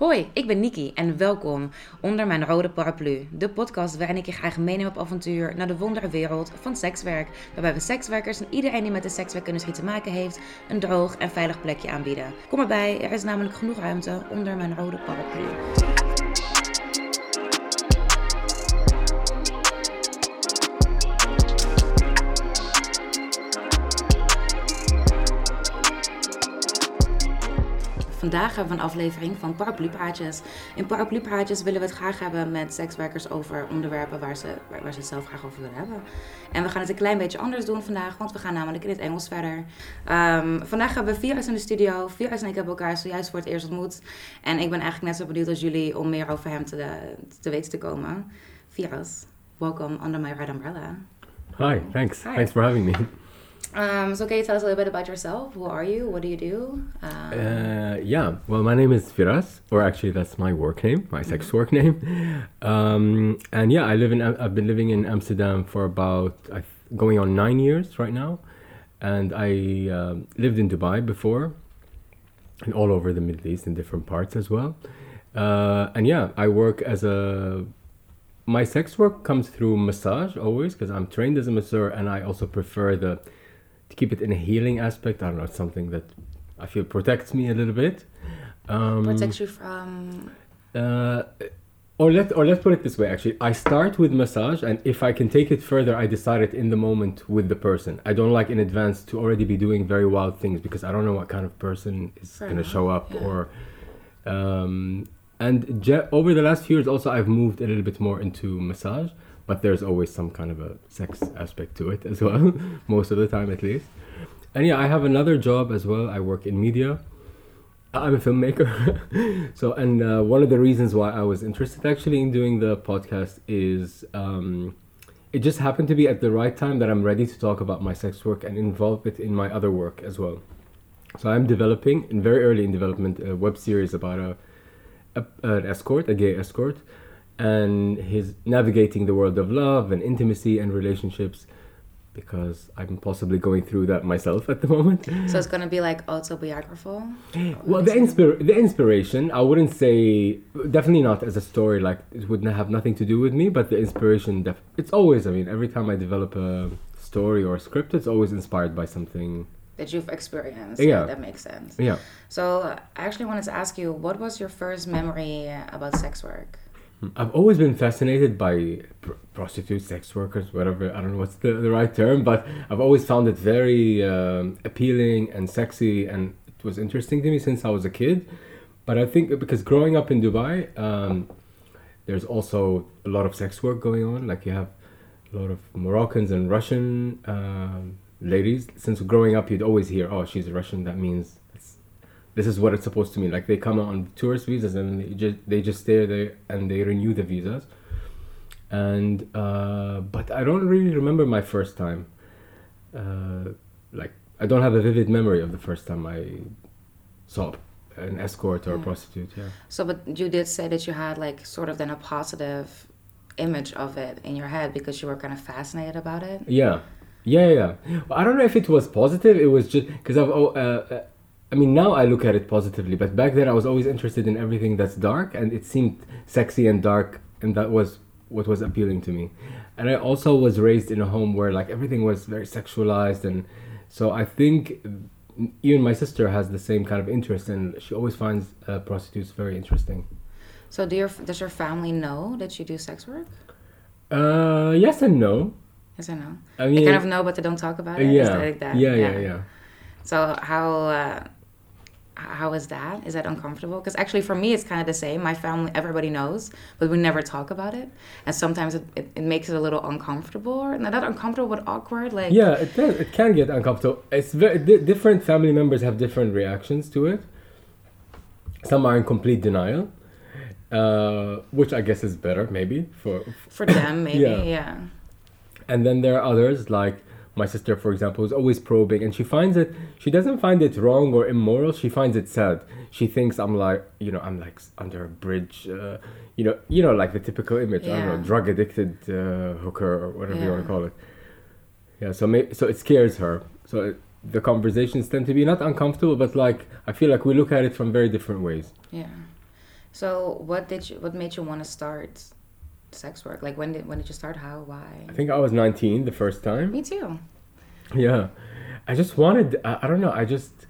Hoi, ik ben Niki en welkom onder mijn rode paraplu. De podcast waarin ik je graag meeneem op avontuur naar de wonderwereld van sekswerk. Waarbij we sekswerkers en iedereen die met de sekswerkindustrie te maken heeft, een droog en veilig plekje aanbieden. Kom erbij, er is namelijk genoeg ruimte onder mijn rode paraplu. Vandaag hebben we een aflevering van Paraplupraatjes. In Paraplupraatjes willen we het graag hebben met sekswerkers over onderwerpen waar ze, waar, waar ze het zelf graag over willen hebben. En we gaan het een klein beetje anders doen vandaag, want we gaan namelijk in het Engels verder. Ehm, vandaag hebben we Virus in de studio. Virus en ik hebben elkaar zojuist voor het eerst ontmoet. En ik ben eigenlijk net zo benieuwd als jullie om meer over hem te, te weten te komen. Virus, welcome under my red umbrella. Hi, thanks. Hi. Thanks for having me. Um, so can you tell us a little bit about yourself? Who are you? What do you do? Um, Uh, yeah, well, my name is Firas, or actually, that's my work name, my sex work name. Um, and yeah, I live in. I've been living in Amsterdam for about I going on nine years right now, and I um lived in Dubai before, and all over the Middle East in different parts as well. Uh, and yeah, I work as a. My sex work comes through massage always because I'm trained as a masseur, and I also prefer the to keep it in a healing aspect. I don't know, it's something that I feel protects me a little bit. Um, protects you from uh, or let or let's put it this way. Actually, I start with massage, and if I can take it further, I decide it in the moment with the person. I don't like in advance to already be doing very wild things because I don't know what kind of person is going to show up yeah. or. Um, and je- over the last few years, also I've moved a little bit more into massage, but there's always some kind of a sex aspect to it as well, most of the time at least. And yeah, I have another job as well. I work in media. I'm a filmmaker. so, and uh, one of the reasons why I was interested actually in doing the podcast is um, it just happened to be at the right time that I'm ready to talk about my sex work and involve it in my other work as well. So, I'm developing, and very early in development, a web series about a, a an escort, a gay escort, and his navigating the world of love and intimacy and relationships. Because I'm possibly going through that myself at the moment. So it's gonna be like autobiographical. Well, the inspir- the inspiration, I wouldn't say definitely not as a story. Like it would not have nothing to do with me, but the inspiration, def- it's always. I mean, every time I develop a story or a script, it's always inspired by something. that you've experienced. Yeah. that makes sense. Yeah. So I actually wanted to ask you, what was your first memory about sex work? I've always been fascinated by pr- prostitutes, sex workers, whatever. I don't know what's the, the right term, but I've always found it very um, appealing and sexy, and it was interesting to me since I was a kid. But I think because growing up in Dubai, um, there's also a lot of sex work going on. Like you have a lot of Moroccans and Russian um, ladies. Since growing up, you'd always hear, "Oh, she's Russian. That means this is what it's supposed to mean." Like they come on tourist visas and they just they just stay there and they renew the visas. And uh, but I don't really remember my first time. Uh, like I don't have a vivid memory of the first time I saw an escort or a prostitute. Yeah. So, but you did say that you had like sort of then a positive image of it in your head because you were kind of fascinated about it. Yeah, yeah, yeah. Well, I don't know if it was positive. It was just because I've. Uh, uh, I mean, now I look at it positively, but back then I was always interested in everything that's dark, and it seemed sexy and dark, and that was what was appealing to me. And I also was raised in a home where like everything was very sexualized, and so I think even my sister has the same kind of interest, and she always finds uh, prostitutes very interesting. So, do your does your family know that you do sex work? Uh, yes and no. Yes and no? I mean, They kind of know, but they don't talk about it. yeah, like that? yeah, yeah, yeah. So how uh, how is that? Is that uncomfortable? Because actually, for me, it's kind of the same. My family, everybody knows, but we never talk about it, and sometimes it, it, it makes it a little uncomfortable. Or not uncomfortable, but awkward. Like Yeah, it does. It can get uncomfortable. It's very di- different. Family members have different reactions to it. Some are in complete denial, uh, which I guess is better, maybe for. for them, maybe. Yeah. yeah. And then there are others, like my sister, for example, is always probing, and she finds it. She doesn't find it wrong or immoral. She finds it sad. She thinks I'm like, you know, I'm like under a bridge. Uh, you know, you know, like the typical image. I don't know, Yeah. drug addicted uh, hooker or whatever you want to call it. Yeah. So may- so it scares her. So it, the conversations tend to be not uncomfortable, but like I feel like we look at it from very different ways. Yeah. So what did you? What made you want to start sex work? Like when did when did you start? How? Why? I think I was 19 the first time. Me too. Yeah. I just wanted, I, I don't know, I just,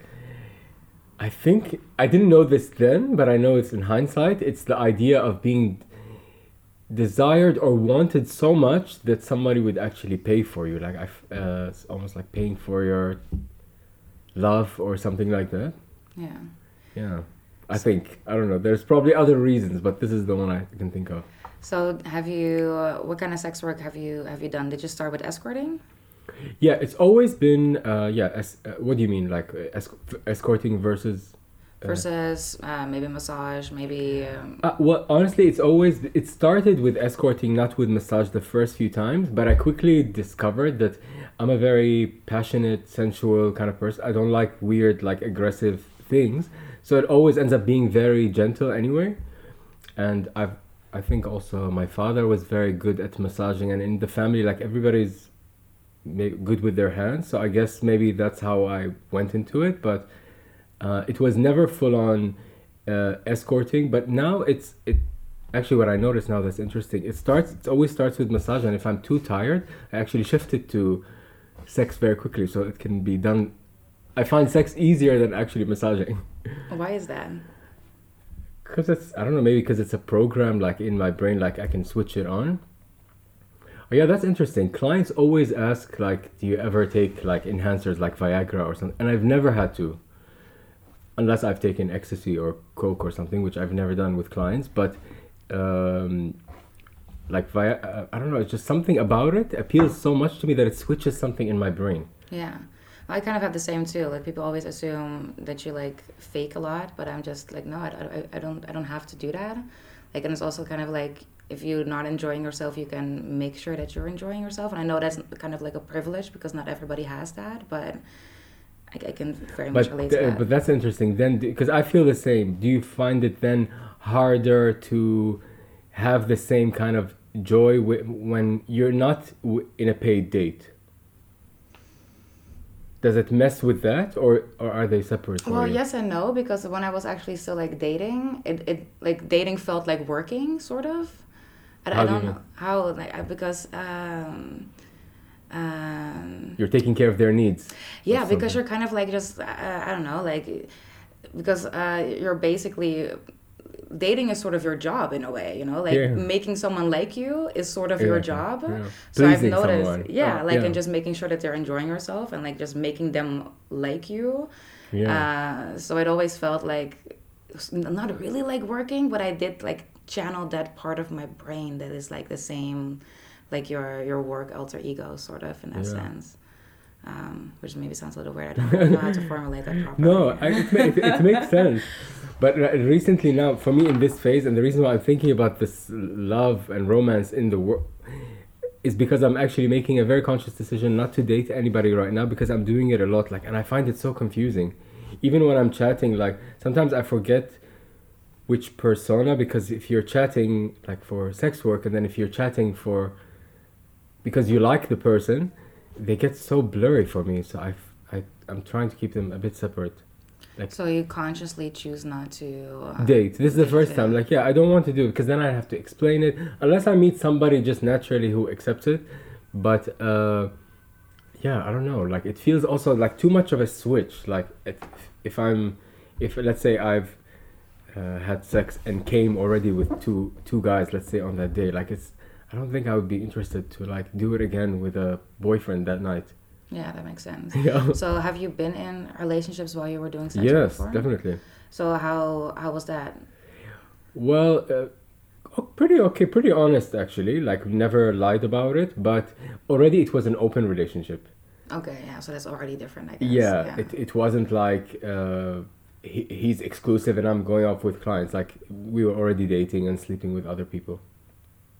I think, I didn't know this then, but I know it's in hindsight. It's the idea of being desired or wanted so much that somebody would actually pay for you. Like, I, uh, it's almost like paying for your love or something like that. Yeah. Yeah. I think, I don't know, there's probably other reasons, but this is the one I can think of. So have you? Uh, what kind of sex work have you have you done? Did you start with escorting? Yeah, it's always been, uh, yeah, es- uh, what do you mean? Like uh, esc- escorting versus Uh, versus uh, maybe massage, maybe. Um, Uh, well, honestly, it's always it started with escorting, not with massage the first few times. But I quickly discovered that I'm a very passionate, sensual kind of person. I don't like weird, like aggressive things. So it always ends up being very gentle anyway. And I've, I think also my father was very good at massaging, and in the family, like everybody's good with their hands. So I guess maybe that's how I went into it. But uh, it was never full on uh, escorting. But now it's it. Actually, what I notice now that's interesting. It starts. It always starts with massage, and if I'm too tired, I actually shift it to sex very quickly, so it can be done. I find sex easier than actually massaging. why is that? Because it's, I don't know, maybe because it's a program like in my brain, like I can switch it on. Oh, yeah, that's interesting. Clients always ask, like, do you ever take like enhancers like Viagra or something? And I've never had to, unless I've taken ecstasy or coke or something, which I've never done with clients. But um, like via, uh, I don't know, it's just something about it appeals so much to me that it switches something in my brain. Yeah. I kind of have the same too. Like people always assume that you like fake a lot, but I'm just like, no, I, I, I don't, I don't have to do that. Like, and it's also kind of like if you're not enjoying yourself, you can make sure that you're enjoying yourself. And I know that's kind of like a privilege because not everybody has that, but I, I can very much But relate to th- that. but that's interesting. Then, because I feel the same. Do you find it then harder to have the same kind of joy when you're not w- in a paid date? Does it mess with that, or or are they separate? Well, you? yes and no, because when I was actually still like dating, it, it like dating felt like working, sort of. I, How I do you don't mean? know how like because um, um, You're taking care of their needs. yeah, because you're kind of like just uh, I don't know like because uh, you're basically dating is sort of your job in a way, you know, like Yeah. making someone like you is sort of your job. yeah. So I've noticed, someone. yeah, Oh, like yeah. and just making sure that they're enjoying yourself and like just making them like you. Yeah. Uh, so it always felt like not really like working, but I did like channel that part of my brain that is like the same, like your your work alter ego, sort of in that Yeah. sense. Um, which maybe sounds a little weird. I don't really know how to formulate that properly. No, I, it, it, it makes sense. But recently, now for me in this phase, and the reason why I'm thinking about this love and romance in the world is because I'm actually making a very conscious decision not to date anybody right now because I'm doing it a lot. Like, and I find it so confusing. Even when I'm chatting, like sometimes I forget which persona because if you're chatting like for sex work, and then if you're chatting for because you like the person, they get so blurry for me. So I, I, I'm trying to keep them a bit separate. So you consciously choose not to uh, Date. This is the first time. Like, yeah, I don't want to do it because then I have to explain it. Unless I meet somebody just naturally who accepts it. But uh, yeah, I don't know. Like, it feels also like too much of a switch. Like, if, if I'm, if let's say I've uh, had sex and came already with two two guys, let's say on that day, like it's. I don't think I would be interested to like do it again with a boyfriend that night. Yeah, that makes sense. yeah. So have you been in relationships while you were doing sex Yes, before? definitely. So how how was that? Well, uh, pretty okay, pretty honest actually. Like never lied about it, but already it was an open relationship. Okay, yeah, so that's already different, I guess. Yeah, it it wasn't like uh, he, he's exclusive and I'm going off with clients. Like we were already dating and sleeping with other people.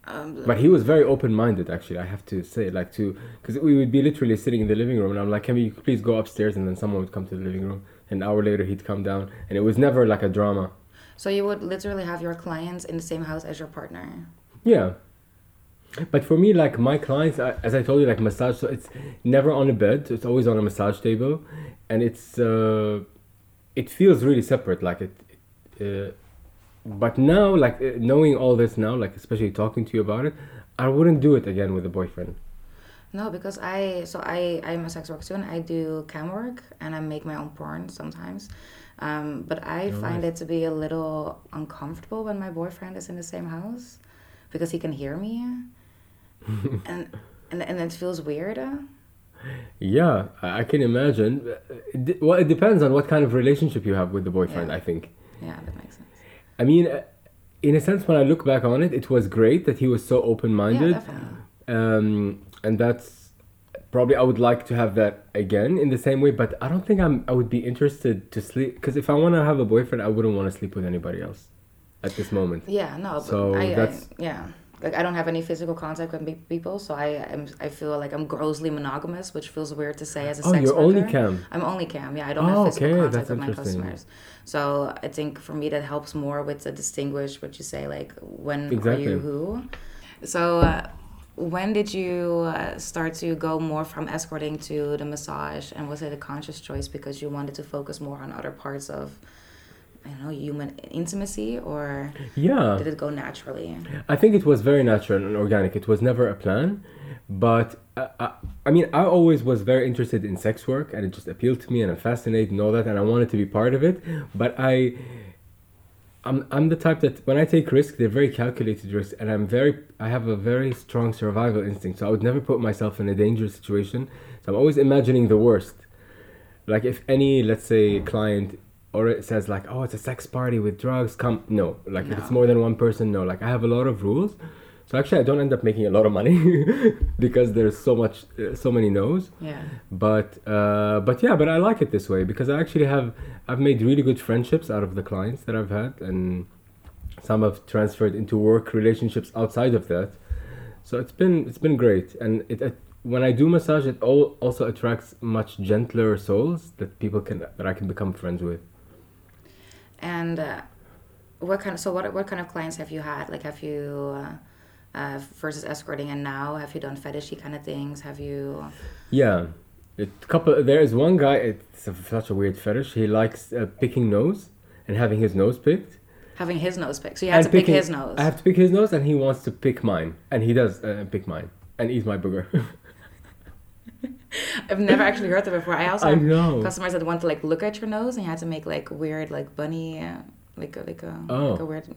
Um, But he was very open minded actually. I have to say, like to because we would be literally sitting in the living room and I'm like, can we please go upstairs? And then someone would come to the living room. An hour later, he'd come down, and it was never like a drama. so you would literally have your clients in the same house as your partner. Yeah. But for me, like my clients, as I told you, like massage, so it's never on a bed. It's always on a massage table, and it's uh, it feels really separate. Like it, uh, but now, like uh, knowing all this now, like especially talking to you about it, I wouldn't do it again with a boyfriend. No, because I so I I'm a sex worker too, and I do cam work, and I make my own porn sometimes. Um, but I Oh, find nice. it to be a little uncomfortable when my boyfriend is in the same house, because he can hear me, and and and it feels weird. uh. Yeah, I can imagine. Well, it depends on what kind of relationship you have with the boyfriend. Yeah. I think. Yeah, that sense. I mean, uh, in a sense, when I look back on it, it was great that he was so open-minded. definitely. um, and that's probably I would like to have that again in the same way. But I don't think I'm. I would be interested to sleep because if I want to have a boyfriend, I wouldn't want to sleep with anybody else at this moment. Yeah, no, but So I, that's- I yeah. Like I don't have any physical contact with people, so I am I feel like I'm grossly monogamous, which feels weird to say as a Oh, sex you're worker. only cam. I'm only cam. Yeah, I don't Oh, have physical okay, contact that's with my customers. So I think for me that helps more with the distinguish what you say, like when are you who. So uh, when did you uh, start to go more from escorting to the massage, and was it a conscious choice because you wanted to focus more on other parts of, I don't know, human intimacy, or Yeah. did it go naturally? I think it was very natural and organic. It was never a plan, but I, I, I mean, I always was very interested in sex work, and it just appealed to me, and I'm fascinated and all that, and I wanted to be part of it. But I, I'm, I'm the type that when I take risks, they're very calculated risks, and I'm very, I have a very strong survival instinct. So I would never put myself in a dangerous situation. So I'm always imagining the worst. Like if any, let's say, client or it says like, oh, it's a sex party with drugs, come. No, like if it's more than one person, no. Like I have a lot of rules. So actually, I don't end up making a lot of money because there's so much, uh, so many no's. Yeah. But uh, but yeah, but I like it this way because I actually have I've made really good friendships out of the clients that I've had, and some have transferred into work relationships outside of that. So it's been it's been great, and it, it when I do massage, it all also attracts much gentler souls that people can that I can become friends with. And uh, what kind of so what what kind of clients have you had? Like have you uh, uh, versus escorting and now have you done fetishy kind of things? Have you Yeah, it couple. There is one guy. It's a, such a weird fetish. He likes uh, picking nose and having his nose picked. having his nose picked? So you have And to pick his nose. I have to pick his nose, and he wants to pick mine, and he does uh, pick mine and eat my booger. I've never actually heard that before. I also I have know. customers that want to like look at your nose and you have to make like weird like bunny. Uh, like a, like a, Oh. like a weird,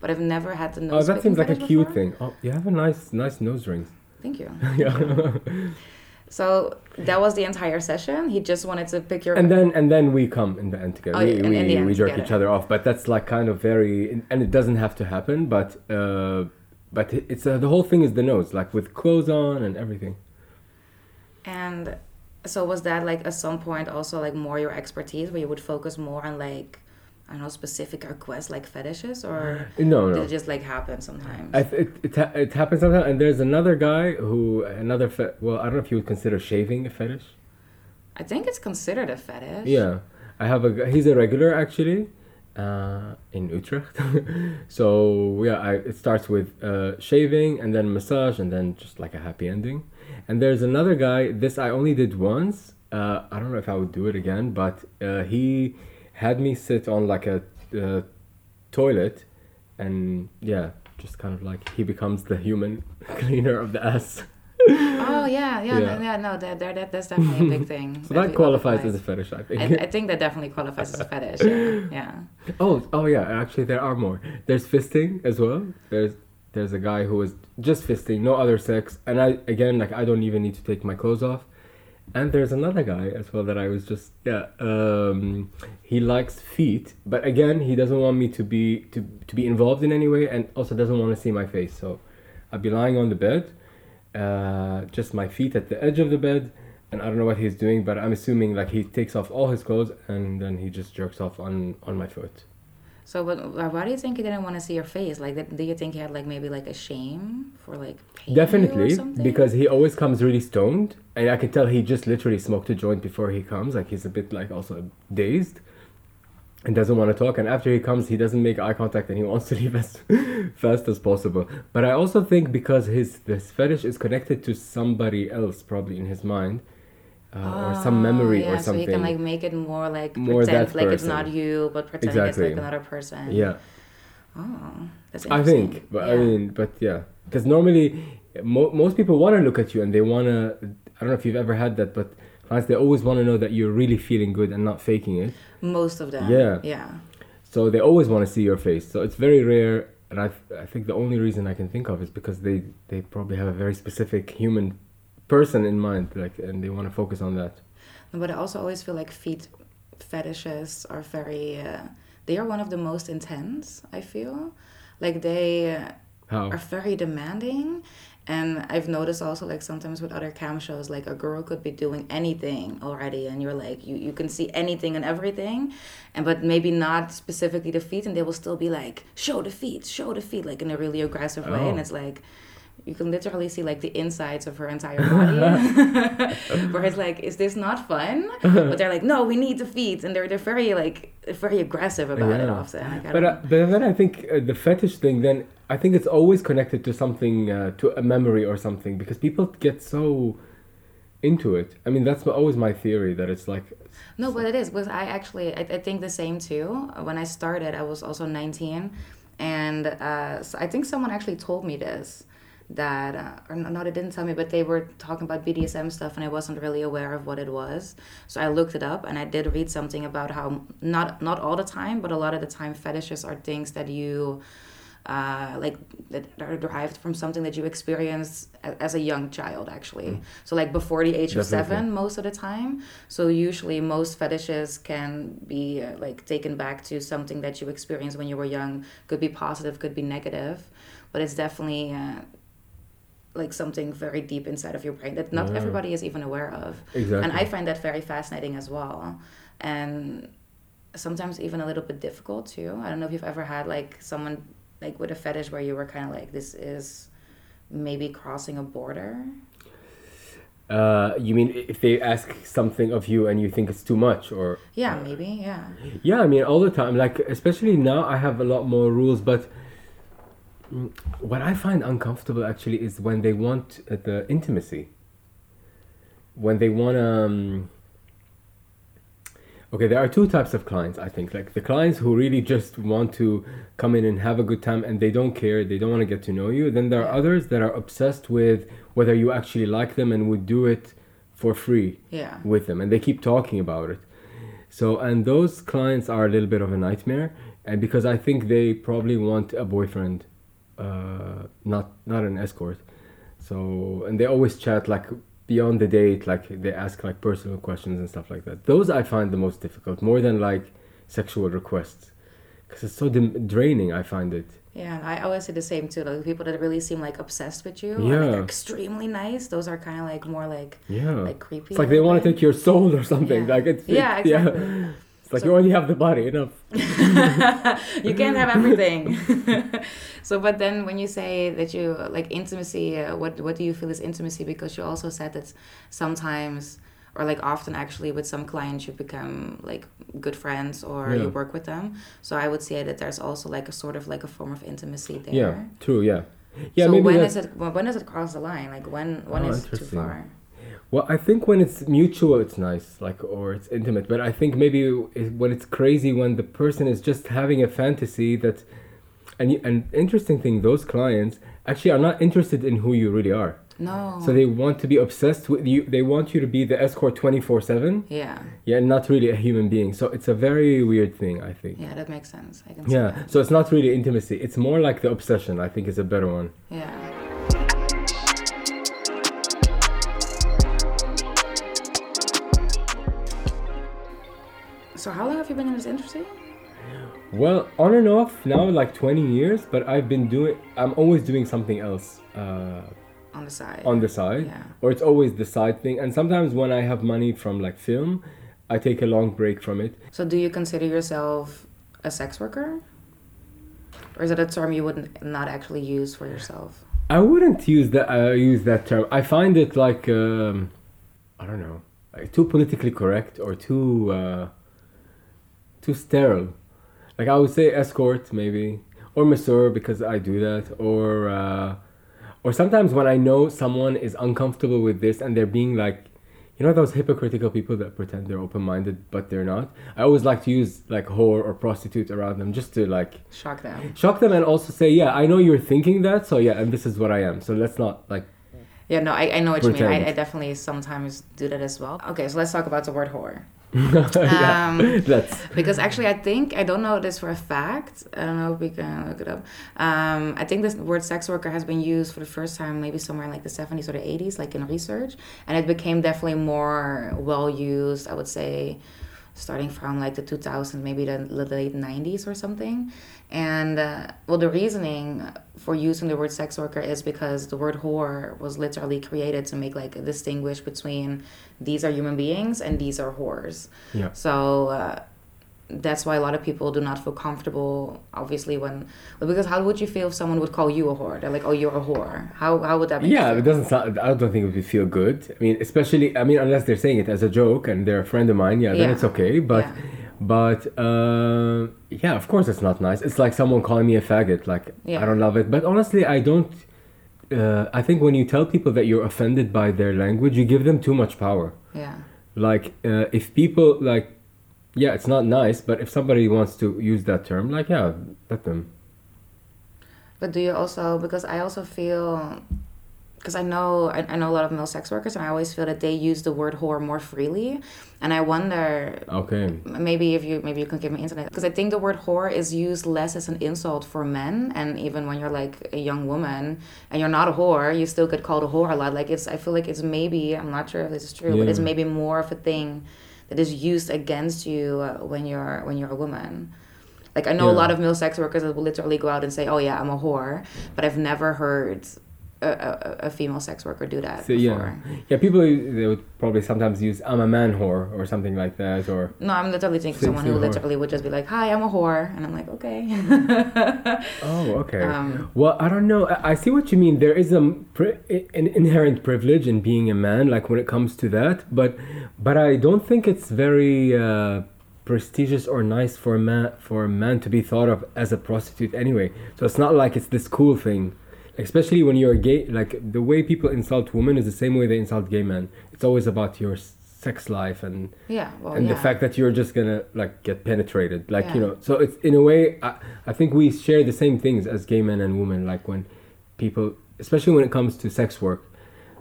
but I've never had the nose. Oh, that seems like a cute before. thing. Oh, you have a nice, nice nose rings. Thank you. yeah. So that was the entire session. He just wanted to pick your. and then, and then we come in the end together. Oh, we in- we, end we jerk together. each other off, but that's like kind of very, and it doesn't have to happen. But, uh, but it's uh, the whole thing is the nose, like with clothes on and everything. And so was that like at some point also like more your expertise where you would focus more on like I don't know specific requests like fetishes or No, did no. it just like happen sometimes? I th- it, it, ha- it happens sometimes, and there's another guy who another fe- well, I don't know if you would consider shaving a fetish. I think it's considered a fetish. Yeah, I have a He's a regular actually, uh, in Utrecht. so yeah, I, it starts with uh, shaving and then massage and then just like a happy ending. And there's another guy. This I only did once. Uh, I don't know if I would do it again, but uh, he had me sit on like a uh, toilet, and yeah, just kind of like he becomes the human cleaner of the ass. Oh yeah, yeah, Yeah. No, yeah. No, that, that, that that's definitely a big thing. So that qualifies as a fetish, I think. I, I think that definitely qualifies as a fetish. Yeah. yeah. Oh, oh yeah. Actually, there are more. There's fisting as well. There's there's a guy who is just fisting, no other sex, and I again like I don't even need to take my clothes off. And there's another guy as well that I was just yeah. Um, he likes feet, but again he doesn't want me to be to to be involved in any way, and also doesn't want to see my face. So I'd be lying on the bed, uh, just my feet at the edge of the bed. And I don't know what he's doing, but I'm assuming like he takes off all his clothes and then he just jerks off on on my foot. So, but why why do you think he didn't want to see your face? Like, do you think he had like maybe like a shame for like paying you or Definitely, something? because he always comes really stoned, and I can tell he just literally smoked a joint before he comes. Like he's a bit like also dazed, and doesn't want to talk. And after he comes, he doesn't make eye contact, and he wants to leave as fast as possible. But I also think because his this fetish is connected to somebody else, probably in his mind, uh, or some Oh, memory yeah, or So something. you can like make it more like More pretend like it's not you, but pretending it's like another person. yeah, Oh, that's interesting. I think, but I mean, but yeah, because normally mo- most people want to look at you and they want to. I don't know if you've ever had that, but clients they always want to know that you're really feeling good and not faking it. most of them. Yeah. Yeah. So they always want to see your face. So it's very rare, and I I think the only reason I can think of is because they they probably have a very specific human person in mind, like, and they want to focus on that. But I also always feel like feet fetishes are very. Uh, they are one of the most intense. I feel like they uh, are very demanding. And I've noticed also like sometimes with other cam shows, like a girl could be doing anything already, and you're like you, you can see anything and everything, and but maybe not specifically the feet, and they will still be like show the feet, show the feet, like in a really aggressive way, and Oh. it's like you can literally see like the insides of her entire body, where it's like is this not fun? But they're like no, we need the feet, and they're they're very like very aggressive about it Yeah. often. Like, But uh, but then I think uh, the fetish thing. Then I think it's always connected to something, uh, to a memory or something, because people get so into it. I mean, that's always my theory that it's like No, but it is because I actually I, I think the same too. When I started, I was also nineteen, and uh, so I think someone actually told me this that uh, or no, no, they didn't tell me, but they were talking about BDSM stuff, and I wasn't really aware of what it was. So I looked it up, and I did read something about how not not all the time, but a lot of the time, fetishes are things that you. Uh, like that are derived from something that you experience as a young child actually so like before the age of Definitely. seven most of the time so usually most fetishes can be uh, like taken back to something that you experienced when you were young could be positive could be negative but it's definitely uh, like something very deep inside of your brain that not Yeah. everybody is even aware of exactly. and i find that very fascinating as well and sometimes even a little bit difficult too i don't know if you've ever had like someone like with a fetish where you were kind of like this is maybe crossing a border uh, you mean if they ask something of you and you think it's too much, or yeah maybe yeah Yeah, I mean, all the time. Like, especially now, I have a lot more rules. But what I find uncomfortable actually is when they want uh, the intimacy. When they want um. Okay, there are two types of clients. I think like the clients who really just want to come in and have a good time and they don't care. They don't want to get to know you. Then there are others that are obsessed with whether you actually like them and would do it for free yeah with them and they keep talking about it so and those clients are a little bit of a nightmare and because i think they probably want a boyfriend uh, not not an escort so and they always chat like beyond the date like they ask like personal questions and stuff like that those i find the most difficult more than like sexual requests because it's so dim- draining i find it Yeah, I always say the same too. Like people that really seem like obsessed with you, and Yeah. like, extremely nice. Those are kind of like more like yeah like creepy. it's like they want to take your soul or something Yeah. like it's Yeah, it- exactly. it's like So- you only have the body enough you can't have everything. so, but then when you say that you like intimacy, uh, what what do you feel is intimacy? Because you also said that sometimes, or like often actually, with some clients you become like good friends or you work with them. So I would say that there's also like a sort of like a form of intimacy there. Yeah, true. Yeah, yeah. so maybe when is it when when does it cross the line? Like when when Oh, is too far? Well, I think when it's mutual, it's nice, like or it's intimate. But I think maybe it, when it's crazy, when the person is just having a fantasy that, and an interesting thing, those clients actually are not interested in who you really are. No. So they want to be obsessed with you. They want you to be the escort twenty four seven. yeah. Yeah, and not really a human being. So it's a very weird thing, I think. Yeah, that makes sense. I can see Yeah. So it's not really intimacy. It's more like the obsession. I think is a better one. Yeah. So how long have you been in this industry? Well, on and off now, like 20 years, but I've been doing, I'm always doing something else uh, On the side. on the side, Yeah. or it's always the side thing. And sometimes when I have money from like film, I take a long break from it. So do you consider yourself a sex worker? Or is it a term you would not not actually use for yourself? I wouldn't use that, uh, use that term. I find it like, um, I don't know, like too politically correct or too, uh, too sterile. Like I would say escort maybe, or masseur because I do that, or uh, or sometimes when I know someone is uncomfortable with this and they're being like you know those hypocritical people that pretend they're open-minded but they're not i always like to use like whore or prostitute around them just to like Shock them. shock them and also say yeah i know you're thinking that so yeah and this is what i am so let's not like Yeah, no, I, I know what you mean. I, I definitely sometimes do that as well. Okay, so let's talk about the word whore. yeah, Um, that's Because actually, I think, I don't know this for a fact. I don't know if we can look it up. Um, I think this word sex worker has been used for the first time maybe somewhere in like the 70s or the 80s, like in research. And it became definitely more well used, I would say, starting from like the 2000s, maybe the the late 90s or something. And uh, well, the reasoning for using the word sex worker is because the word whore was literally created to make like a distinguish between these are human beings and these are whores. yeah So uh, that's why a lot of people do not feel comfortable, obviously, when because how would you feel if someone would call you a whore? They're like, oh, you're a whore. How how would that make yeah it doesn't sound i don't think it would feel good i mean especially i mean unless they're saying it as a joke and they're a friend of mine yeah, then it's okay but Yeah. but uh, yeah of course it's not nice it's like someone calling me a faggot like Yeah. i don't love it but honestly i don't uh, i think when you tell people that you're offended by their language you give them too much power Yeah, like uh, if people like yeah it's not nice but if somebody wants to use that term like yeah let them. But do you also because I also feel because I know I, I know a lot of male sex workers and I always feel that they use the word whore more freely, and I wonder okay. maybe if you maybe you can give me insight because I think the word whore is used less as an insult for men and even when you're like a young woman and you're not a whore you still get called a whore a lot like it's I feel like it's maybe I'm not sure if this is true but it's maybe more of a thing that is used against you uh, when you're when you're a woman. Like I know a lot of male sex workers that will literally go out and say oh yeah I'm a whore but I've never heard a, a, female sex worker do that so yeah before. yeah people they would probably sometimes use i'm a man whore or something like that or No, I'm literally thinking someone who whore. literally would just be like, "Hi, I'm a whore," and I'm like, "Okay." oh okay Um, well i don't know I, I see what you mean there is a pri- an inherent privilege in being a man like when it comes to that but but i don't think it's very uh prestigious or nice for a man for a man to be thought of as a prostitute anyway so it's not like it's this cool thing especially when you're gay like the way people insult women is the same way they insult gay men it's always about your sex life and yeah. Well, and yeah. the fact that you're just gonna like get penetrated like you know so it's in a way I, I think we share the same things as gay men and women like when people especially when it comes to sex work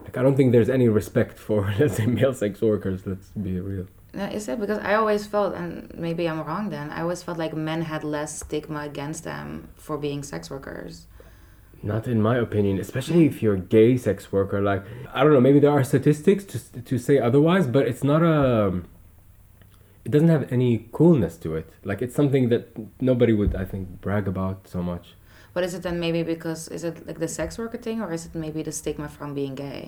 like i don't think there's any respect for let's say male sex workers let's be real is it because I always felt, and maybe I'm wrong then. I always felt like men had less stigma against them for being sex workers. Not in my opinion especially if you're a gay sex worker like i don't know maybe there are statistics to, to say otherwise but it's not a it doesn't have any coolness to it like it's something that nobody would i think brag about so much But is it then maybe because is it like the sex worker thing, or is it maybe the stigma from being gay?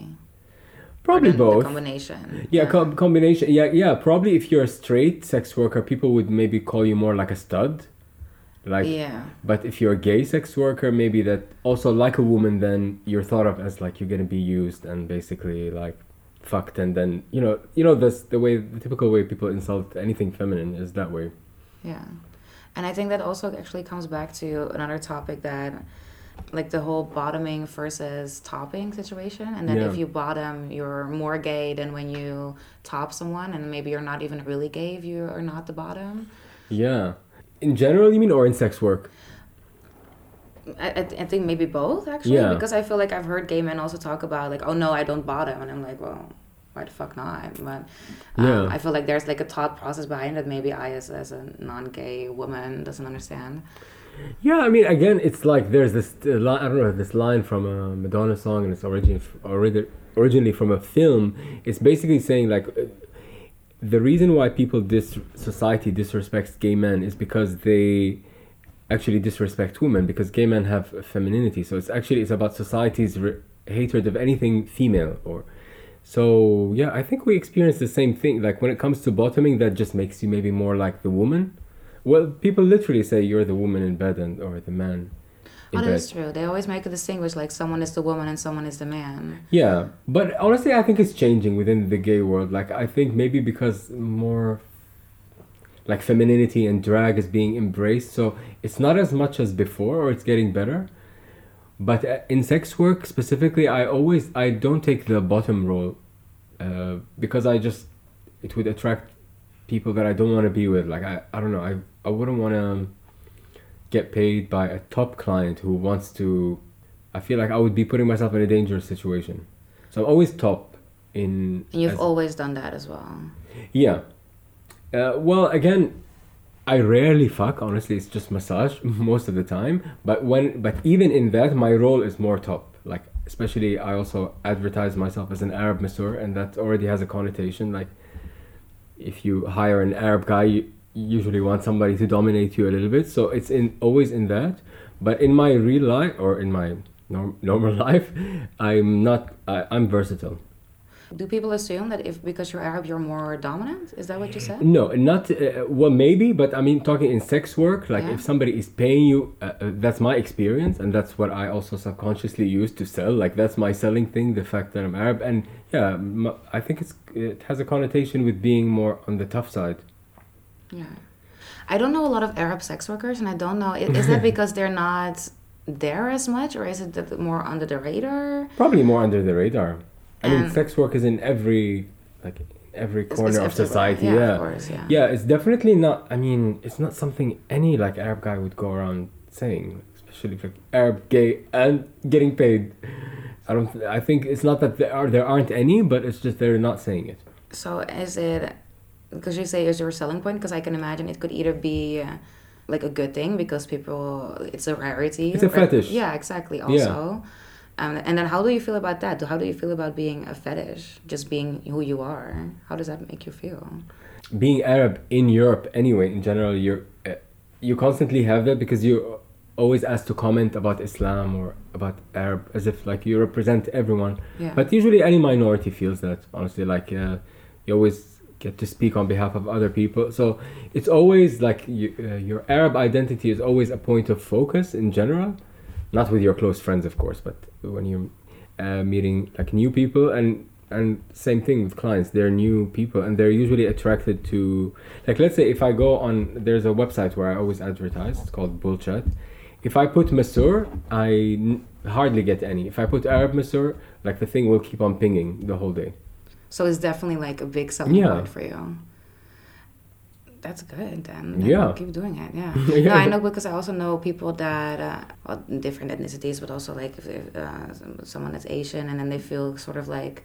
Probably then The both combination. Yeah, com- combination. Yeah, yeah. Probably if you're a straight sex worker, people would maybe call you more like a stud. Like, yeah. but if you're a gay sex worker, maybe that also like a woman, then you're thought of as like you're gonna be used and basically like fucked, and then you know, you know, this the way the typical way people insult anything feminine is that way. Yeah. And I think that also actually comes back to another topic that like the whole bottoming versus topping situation and then Yeah. if you bottom you're more gay than when you top someone and maybe you're not even really gay if you are not the bottom. Yeah. In general, you mean, or in sex work? I, I, th- I think maybe both actually Yeah. because I feel like I've heard gay men also talk about like oh no I don't bother and I'm like well why the fuck not but um, Yeah. I feel like there's like a thought process behind it maybe I as, as a non-gay woman doesn't understand Yeah, I mean, again, it's like there's this uh, line. I don't know this line from a Madonna song, and it's origin already originally from a film. It's basically saying like the reason why people dis society disrespects gay men is because they actually disrespect women because gay men have femininity. So it's actually it's about society's re- hatred of anything female or. So yeah, I think we experience the same thing. Like when it comes to bottoming, that just makes you maybe more like the woman. Well, people literally say you're the woman in bed and or the man Oh, bed. that's true. They always make a distinguish like someone is the woman and someone is the man. Yeah, but honestly, I think it's changing within the gay world. Like I think maybe because more like femininity and drag is being embraced, so it's not as much as before, or it's getting better. But uh, in sex work specifically, I always I don't take the bottom role uh, because I just it would attract people that I don't want to be with. Like I, I don't know. I I wouldn't want to get paid by a top client who wants to. I feel like I would be putting myself in a dangerous situation. So I'm always top in. And you've as- always done that as well. yeah. Uh, well, again, I rarely fuck. Honestly, it's just massage most of the time. But when, but even in that, my role is more top. Like, especially, I also advertise myself as an Arab masseur, and that already has a connotation. Like, if you hire an Arab guy, you usually want somebody to dominate you a little bit. So it's in always in that. But in my real life or in my norm, normal life, I'm not. I, I'm versatile. Do people assume that if because you're Arab you're more dominant? Is that what you said? No, not uh, well. Maybe, but I mean, talking in sex work, like Yeah. if somebody is paying you, uh, uh, that's my experience, and that's what I also subconsciously use to sell. Like that's my selling thing, the fact that I'm Arab, and yeah, m- I think it's it has a connotation with being more on the tough side. Yeah. I don't know a lot of Arab sex workers, and I don't know. Is that because they're not there as much, or is it more under the radar? Probably more under the radar. I mean, sex work is in every like every It's- corner it's of everywhere. society. Yeah, Yeah, of course, yeah. yeah. It's definitely not. I mean, it's not something any like Arab guy would go around saying, especially like Arab gay and getting paid. I don't. I think it's not that there are there aren't any, but it's just they're not saying it. So is it because you say is your selling point? Because I can imagine it could either be uh, like a good thing because people it's a rarity. It's a fetish. Yeah, exactly. Also. Um, and then how do you feel about that? How do you feel about being a fetish? Just being who you are? How does that make you feel? Being Arab in Europe, anyway, in general, you're uh, you constantly have that because you're always asked to comment about Islam or about Arab as if like you represent everyone. Yeah. But usually, any minority feels that. Honestly, like uh, you always get to speak on behalf of other people. So it's always like you, uh, your Arab identity is always a point of focus in general. Not with your close friends, of course, but when you're uh, meeting like new people and and same thing with clients. They're new people and they're usually attracted to like let's say if I go on there's a website where I always advertise. It's called Bullchat. If I put Masseur, I n- hardly get any. If I put Arab Masseur, like the thing will keep on pinging the whole day. So it's definitely like a big selling Yeah. point for you. That's good then. Yeah. Keep doing it. Yeah. Yeah. No, I know because I also know people that, uh, well, different ethnicities, but also like if, if, uh, someone that's Asian and then they feel sort of like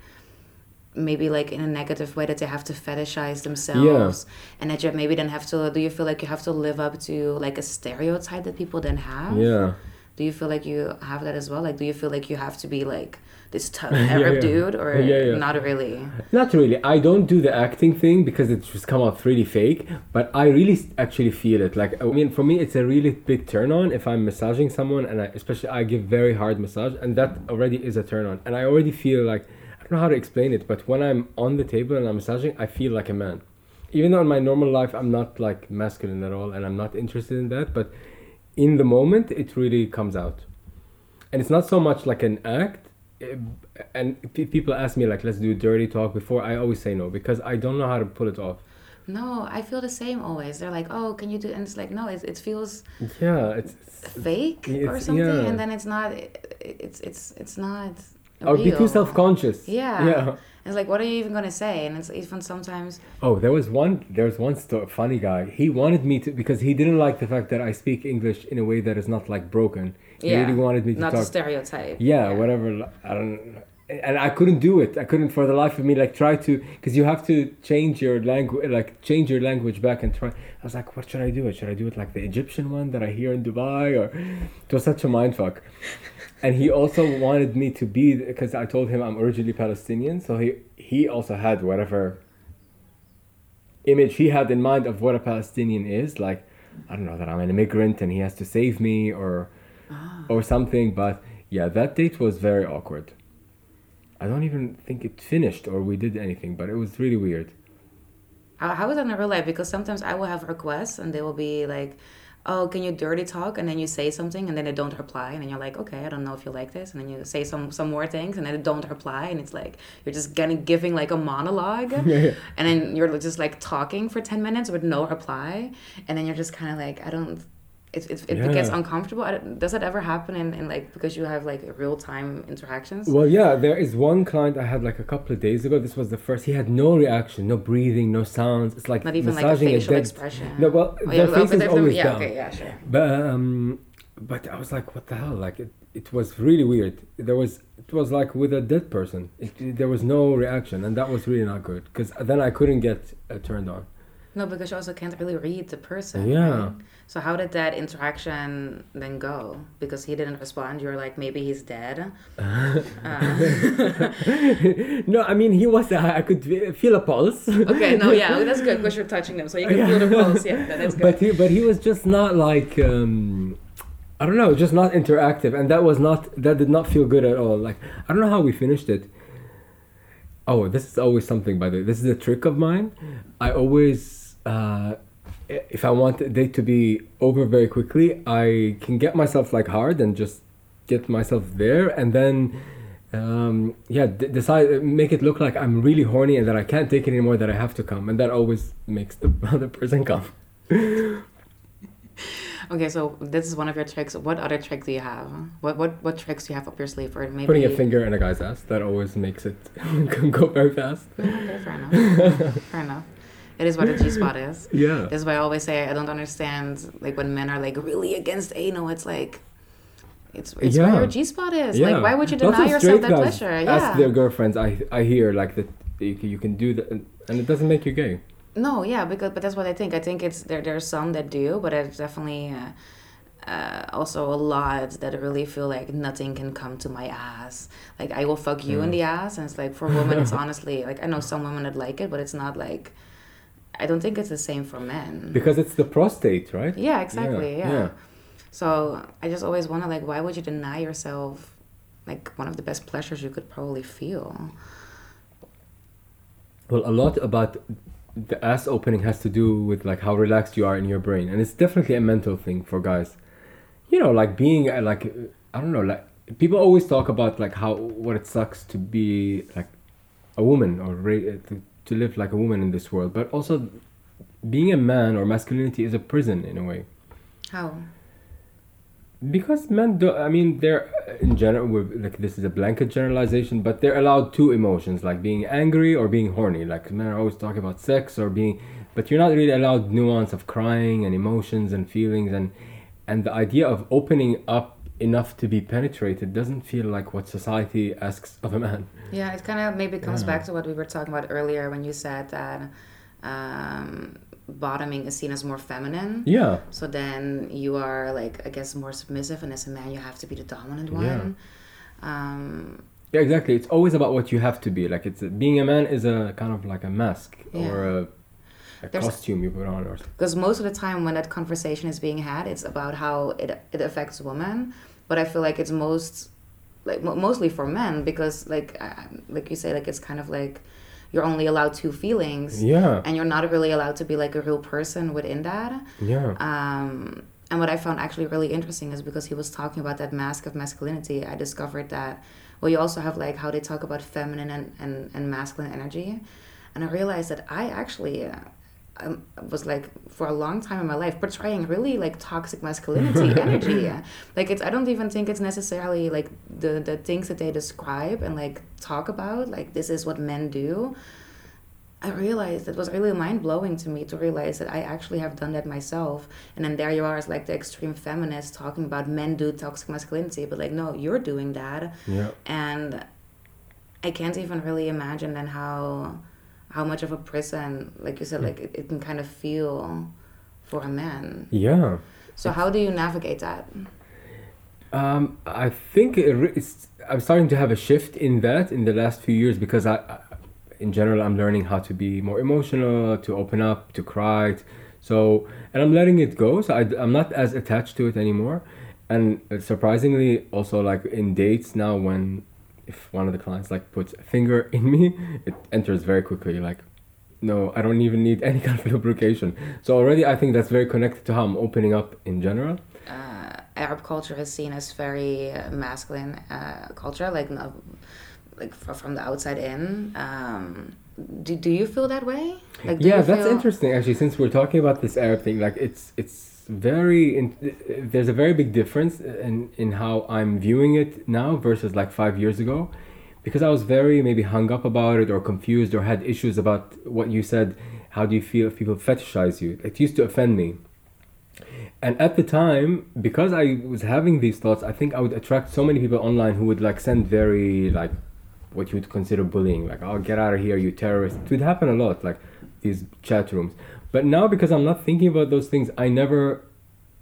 maybe like in a negative way that they have to fetishize themselves and that you maybe then have to do you feel like you have to live up to like a stereotype that people then have Yeah. Do you feel like you have that as well like do you feel like you have to be like this tough arab yeah. dude or Yeah, yeah. not really Not really. I don't do the acting thing because it just come out really fake. But I really actually feel it. Like I mean, for me, it's a really big turn on if I'm massaging someone, and I, especially I give very hard massage, and that already is a turn on. And I already feel like I don't know how to explain it, but when I'm on the table and I'm massaging, I feel like a man. Even though in my normal life I'm not like masculine at all, and I'm not interested in that, but in the moment it really comes out, and it's not so much like an act eh, and pe- people ask me like let's do dirty talk before i always say no because i don't know how to pull it off No, I feel the same always. They're like, "Oh, can you do?" And it's like, no, it, it feels yeah it's, it's fake or something, yeah. and then it's not. It, it's it's it's not. or be too self-conscious Yeah. yeah It's like, what are you even gonna say? And it's even sometimes. oh there was one there was one sto- funny guy he wanted me to because he didn't like the fact that i speak english in a way that is not like broken he Yeah. really wanted me to Not talk stereotype. yeah, whatever i don't and i couldn't do it. I couldn't for the life of me like try to because you have to change your language like change your language back and try i was like what should i do? It should i do it like the egyptian one that i hear in dubai? Or it was such a mind fuck and he also wanted me to be because i told him i'm originally palestinian so he he also had whatever image he had in mind of what a palestinian is like i don't know that i'm an immigrant and he has to save me or ah. or something but yeah that date was very awkward i don't even think it finished or we did anything but it was really weird How, how is that in real life? Because sometimes I will have requests and they will be like, oh, can you dirty talk? And then you say something and then they don't reply. And then you're like, okay, I don't know if you like this. And then you say some, some more things and then they don't reply. And it's like, you're just getting, giving like a monologue. And then you're just like talking for 10 minutes with no reply. And then you're just kind of like, I don't, it, it, it Yeah. gets uncomfortable. Does that ever happen in, in like because you have like real time interactions? Well, yeah, there is one client I had like a couple of days ago. This was the first. He had no reaction, no breathing, no sounds. It's like Not even like a massaging facial dead- expression. No, well, Oh, their yeah, face is always yeah, down. okay, yeah, sure. But um, but I was like, what the hell? Like it, it was really weird. There was it was like with a dead person. It, there was no reaction, and that was really not good. Because then I couldn't get uh, turned on. No, because you also can't really read the person. Yeah. right? So how did that interaction then go? Because he didn't respond. You're like, maybe he's dead. Uh, no, I mean he was. I I could feel a pulse. okay, no, yeah, that's good because you're touching them, so you can Yeah. feel the pulse. Yeah, that is good. but he but he was just not like um I don't know, just not interactive and that was not that did not feel good at all. Like I don't know how we finished it. Oh, this is always something by the way. This is a trick of mine. I always uh if I want the date to be over very quickly, I can get myself like hard and just get myself there and then um yeah d- decide make it look like i'm really horny and that i can't take it anymore that i have to come and that always makes the other person come Okay, so this is one of your tricks. What other tricks do you have? What what what tricks do you have up your sleeve? Or maybe putting a finger in a guy's ass that always makes it go very fast Okay, fair enough. fair enough. It is what a G spot is. yeah This is why I always say I don't understand like when men are like really against anal. It's like it's it's Yeah. where your G spot is. yeah Like why would you deny yourself that pleasure? ask Yeah. their girlfriends i i hear like that you can, do that and it doesn't make you gay No, yeah, because but that's what I think. I think it's there. There's some that do, but it's definitely uh, uh, also a lot that really feel like nothing can come to my ass. Like I will fuck you in the ass, and it's like for women, it's honestly like I know some women that like it, but it's not like. I don't think it's the same for men. because it's the prostate right Yeah, exactly. Yeah. yeah. So I just always wonder, like, why would you deny yourself, like, one of the best pleasures you could probably feel? Well, a lot about the ass opening has to do with like how relaxed you are in your brain, and it's definitely a mental thing for guys. You know, like being uh, like I don't know, like people always talk about like how what it sucks to be like a woman or ra- uh, to, to live like a woman in this world, but also being a man or masculinity is a prison in a way. How? Because men do, I mean, they're uh, in general, like this is a blanket generalization, but they're allowed two emotions, like being angry or being horny. Like men are always talking about sex or being, but you're not really allowed nuance of crying and emotions and feelings and and the idea of opening up enough to be penetrated doesn't feel like what society asks of a man. Yeah, it kind of maybe comes Yeah. back to what we were talking about earlier when you said that um, bottoming is seen as more feminine. Yeah, So then you are, like, I guess, more submissive, and as a man, you have to be the dominant one. Um, yeah, exactly. It's always about what you have to be. Like it's being a man is a kind of like a mask or a, a There's- costume you put on or because most of the time when that conversation is being had it's about how it, it affects women but i feel like it's most like mostly for men because like like you say like it's kind of like you're only allowed two feelings yeah, and you're not really allowed to be like a real person within that yeah. um, and what I found actually really interesting is because he was talking about that mask of masculinity, I discovered that, well, you also have like how they talk about feminine and, and, and masculine energy. And I realized that I actually um, was like, for a long time in my life, portraying really like toxic masculinity energy. Like, it's, I don't even think it's necessarily like the, the things that they describe and like talk about, like, this is what men do. I realized it was really mind blowing to me to realize that I actually have done that myself. And then there you are as like the extreme feminist talking about men do toxic masculinity, but like no, you're doing that. Yeah. And I can't even really imagine then how how much of a prison, like you said, like it, it can kind of feel for a man. Yeah. So how do you navigate that? Um, I think it's, I'm starting to have a shift in that in the last few years because I, I, in general, I'm learning how to be more emotional, to open up, to cry. So, and I'm letting it go. So I, I'm not as attached to it anymore. And surprisingly, also like in dates now, when if one of the clients like puts a finger in me, it enters very quickly. Like, no, I don't even need any kind of lubrication. So already, I think that's very connected to how I'm opening up in general. uh, Arab culture is seen as very uh, masculine uh, culture, like no, like fr- from the outside in. Um, do, do you feel that way? Like, do yeah that's feel- interesting actually since we're talking about this arab thing like it's it's very in, there's a very big difference in in how I'm viewing it now versus like five years ago, because I was very maybe hung up about it or confused or had issues about what you said. How do you feel if people fetishize you? It used to offend me. And at the time, because I was having these thoughts, I think I would attract so many people online who would like send very like what you would consider bullying, like "Oh, get out of here, you terrorist." It would happen a lot, like these chat rooms. But now, because I'm not thinking about those things, I never,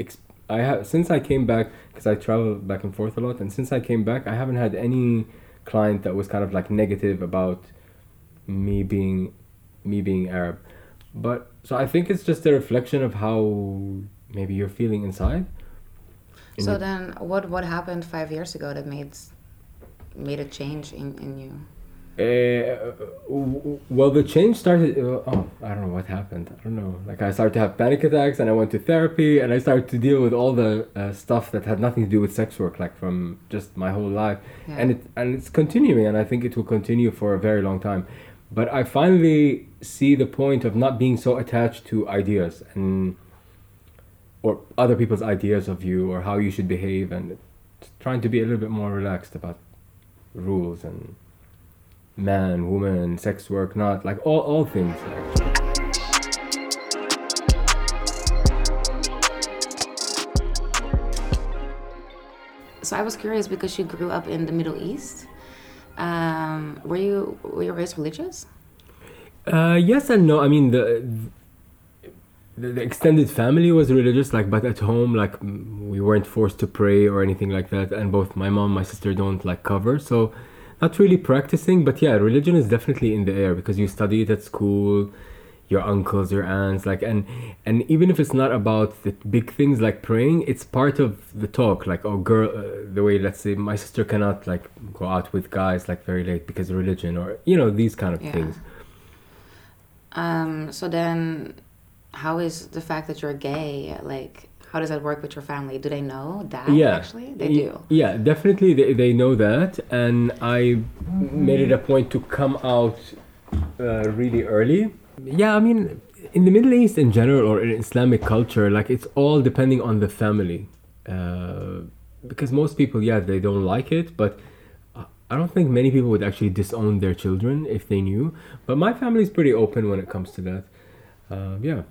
ex- I have since I came back because I travel back and forth a lot, and since I came back, I haven't had any client that was kind of like negative about me being, me being Arab. But so I think it's just a reflection of how maybe you're feeling inside. In So your- then, what what happened five years ago that made made a change in, in you? Uh, well, the change started. Uh, oh, I don't know what happened. I don't know. Like I started to have panic attacks, and I went to therapy, and I started to deal with all the uh, stuff that had nothing to do with sex work, like from just my whole life, Yeah. and it and it's continuing, and I think it will continue for a very long time. But I finally see the point of not being so attached to ideas and or other people's ideas of you or how you should behave, and trying to be a little bit more relaxed about rules and man, woman, sex work, not like all, all things. So I was curious because you grew up in the Middle East. Um, were you were you raised religious? Uh, yes and no. I mean the, the the extended family was religious, like, but at home, like, we weren't forced to pray or anything like that. And both my mom, and my sister don't like cover, so not really practicing. But yeah, religion is definitely in the air because you study it at school. Your uncles, your aunts, like, and and even if it's not about the big things like praying, it's part of the talk. Like, oh, girl, uh, the way let's say my sister cannot like go out with guys like very late because of religion, or you know these kind of Yeah. things. Um, so then, how is the fact that you're gay like? How does that work with your family? Do they know that? yeah actually, they do. yeah definitely they, they know that and i made it a point to come out uh, really early yeah i mean in the middle east in general or in islamic culture like it's all depending on the family uh, because most people yeah they don't like it but I- I don't think many people would actually disown their children if they knew. But my family is pretty open when it comes to that. Uh, yeah.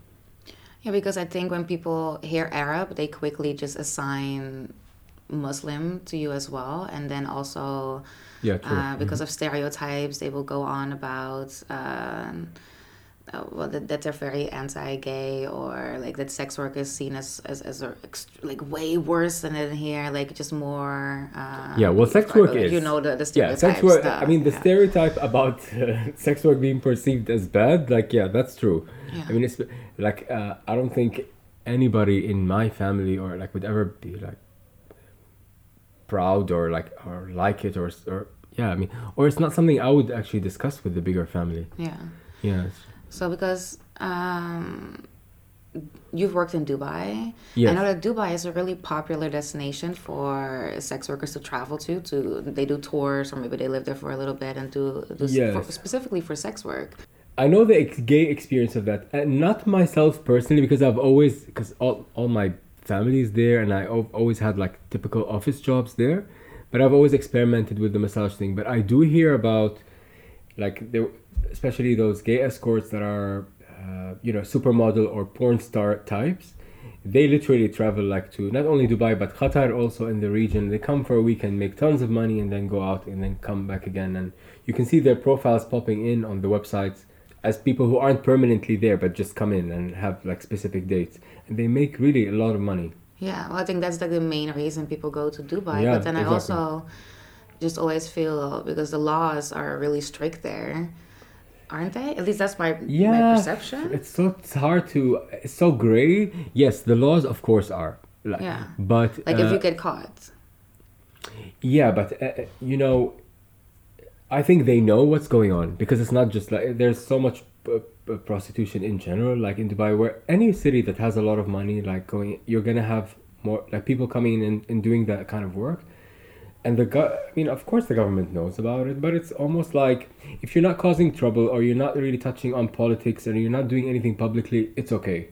Yeah, because I think when people hear Arab, they quickly just assign Muslim to you as well, and then also Yeah, true. uh, because of stereotypes, they will go on about um, uh, well that, that they're very anti-gay or like that sex work is seen as as, as a, like way worse than it here, like just more. Um, Yeah, well, sex or- work or, is- you know the the yeah, sex work. stuff, I mean, the yeah. stereotype about uh, sex work being perceived as bad, like, yeah, that's true. Yeah. I mean, it's like uh, I don't think anybody in my family or like would ever be like proud or like or like it or or yeah. I mean, or it's not something I would actually discuss with the bigger family. yeah. Yeah. So because um, you've worked in Dubai, Yes. I know that Dubai is a really popular destination for sex workers to travel to. To they do tours, or maybe they live there for a little bit and do, do Yes. for, specifically for sex work. I know the ex- gay experience of that, and not myself personally, because I've always, because all, all my family is there, and I always had like typical office jobs there, but I've always experimented with the massage thing. But I do hear about, like, there, especially those gay escorts that are, uh, you know, supermodel or porn star types. They literally travel like to not only Dubai but Qatar also in the region. They come for a weekend, make tons of money, and then go out and then come back again. And you can see their profiles popping in on the websites as people who aren't permanently there but just come in and have like specific dates, and they make really a lot of money. Yeah, well, I think that's like the main reason people go to Dubai. Yeah, but then I also just always feel because the laws are really strict there, aren't they? At least that's my my perception. It's so it's hard to. It's so gray. Yes, the laws of course are. Like, Yeah. But Like if uh, you get caught. Yeah, but uh, uh, you know, I think they know what's going on because it's not just like there's so much uh, uh, prostitution in general, like in Dubai, where any city that has a lot of money, like going, you're gonna have more like people coming in and, and doing that kind of work. And the go- I mean, of course, the government knows about it, but it's almost like if you're not causing trouble or you're not really touching on politics and you're not doing anything publicly, it's okay.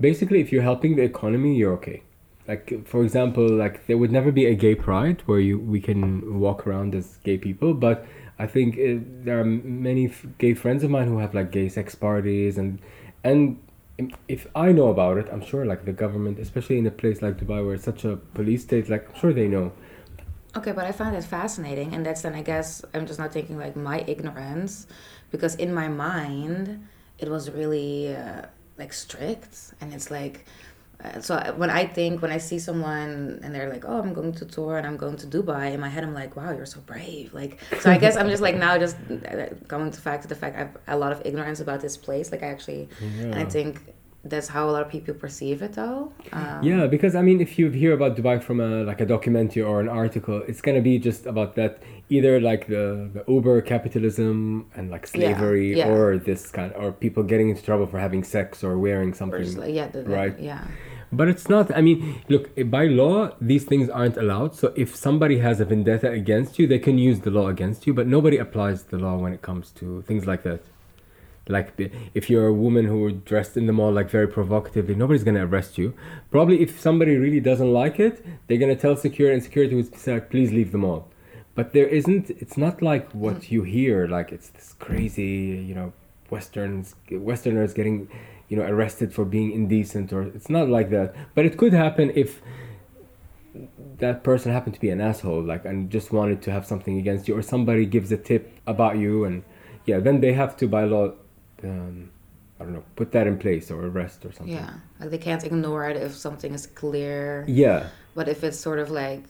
basically if you're helping the economy you're okay like for example like there would never be a gay pride where you we can walk around as gay people but i think it, there are many f- gay friends of mine who have like gay sex parties and and if i know about it i'm sure like the government especially in a place like dubai where it's such a police state like i'm sure they know Okay, but I find it fascinating, and that's then I guess I'm just not thinking like my ignorance, because in my mind it was really uh, like strict, and it's like. Uh, so when I think when I see someone and they're like, "Oh, I'm going to tour and I'm going to Dubai," in my head I'm like, "Wow, you're so brave!" Like, so I guess I'm just like now just uh, going to fact to the fact I have a lot of ignorance about this place. Like I actually, and I think that's how a lot of people perceive it though. Um, Yeah, because I mean, if you hear about Dubai from a like a documentary or an article, it's gonna be just about that either like the the Uber capitalism and like slavery, yeah. or this kind, or people getting into trouble for having sex or wearing or something. just like, yeah, the, the- Right. Yeah. But it's not. I mean, look, by law, these things aren't allowed. So if somebody has a vendetta against you, they can use the law against you. But nobody applies the law when it comes to things like that. Like if you're a woman who dressed in the mall like very provocatively, nobody's gonna arrest you. Probably if somebody really doesn't like it, they're gonna tell security, and security would say, "Please leave the mall." But there isn't. It's not like what you hear. Like it's this crazy, you know, westerns, Westerners getting, you know, arrested for being indecent, or it's not like that. But it could happen if that person happened to be an asshole, like, and just wanted to have something against you, or somebody gives a tip about you, and yeah, then they have to by law, um, I don't know, put that in place or arrest or something. Yeah, like they can't ignore it if something is clear. Yeah. But if it's sort of like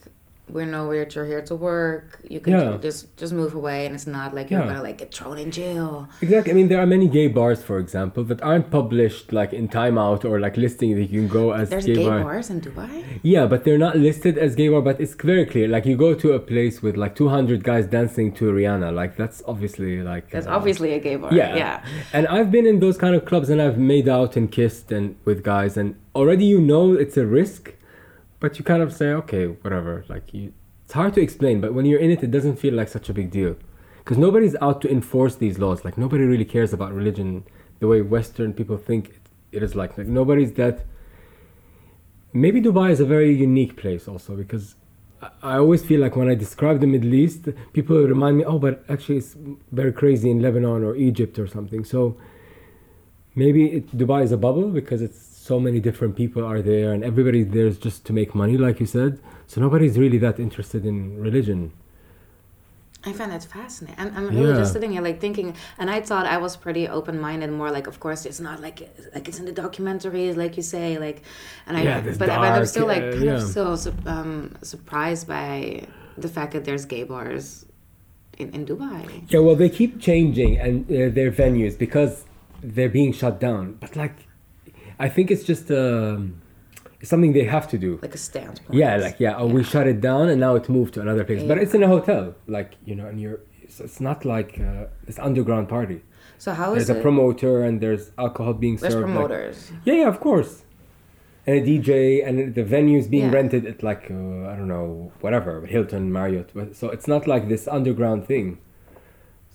we know that you're here to work, you can Yeah. just just move away, and it's not like you're Yeah. gonna like get thrown in jail. Exactly. I mean, there are many gay bars, for example, that aren't published like in Time Out or like listing that you can go as gay. There's gay, gay bar. bars in Dubai. Yeah, but they're not listed as gay bar. But it's very clear. Like you go to a place with like 200 guys dancing to Rihanna. Like that's obviously like. That's uh, obviously a gay bar. Yeah. yeah. And I've been in those kind of clubs and I've made out and kissed and with guys and already you know it's a risk, but you kind of say okay, whatever. Like you, it's hard to explain, but when you're in it, it doesn't feel like such a big deal, because nobody's out to enforce these laws. Like nobody really cares about religion the way Western people think it, it is like. Like nobody's that. Maybe Dubai is a very unique place also because. I- always feel like when I describe the Middle East, people remind me, oh, but actually it's very crazy in Lebanon or Egypt or something. So maybe it, Dubai is a bubble because it's so many different people are there and everybody there's just to make money, like you said. So nobody's really that interested in religion. I find that fascinating. I'm, I'm really just sitting here like thinking, and I thought I was pretty open minded. More like, of course, it's not like like it's in the documentaries, like you say, like, and I. Yeah, but, but I'm still like uh, kind yeah. of still um, surprised by the fact that there's gay bars in, in Dubai. Yeah, well, they keep changing and uh, their venues because they're being shut down. But like, I think it's just um, it's something they have to do. Like a standpoint. Yeah, like yeah, oh, we shut it down and now it moved to another place. But it's in a hotel, like you know, and you're. It's, it's not like uh, this underground party. So how is There's a promoter and there's alcohol being There's served. like- promoters. Yeah, yeah, of course. And a DJ, and the venue's being Yeah. rented at like uh, I don't know, whatever Hilton, Marriott. So it's not like this underground thing.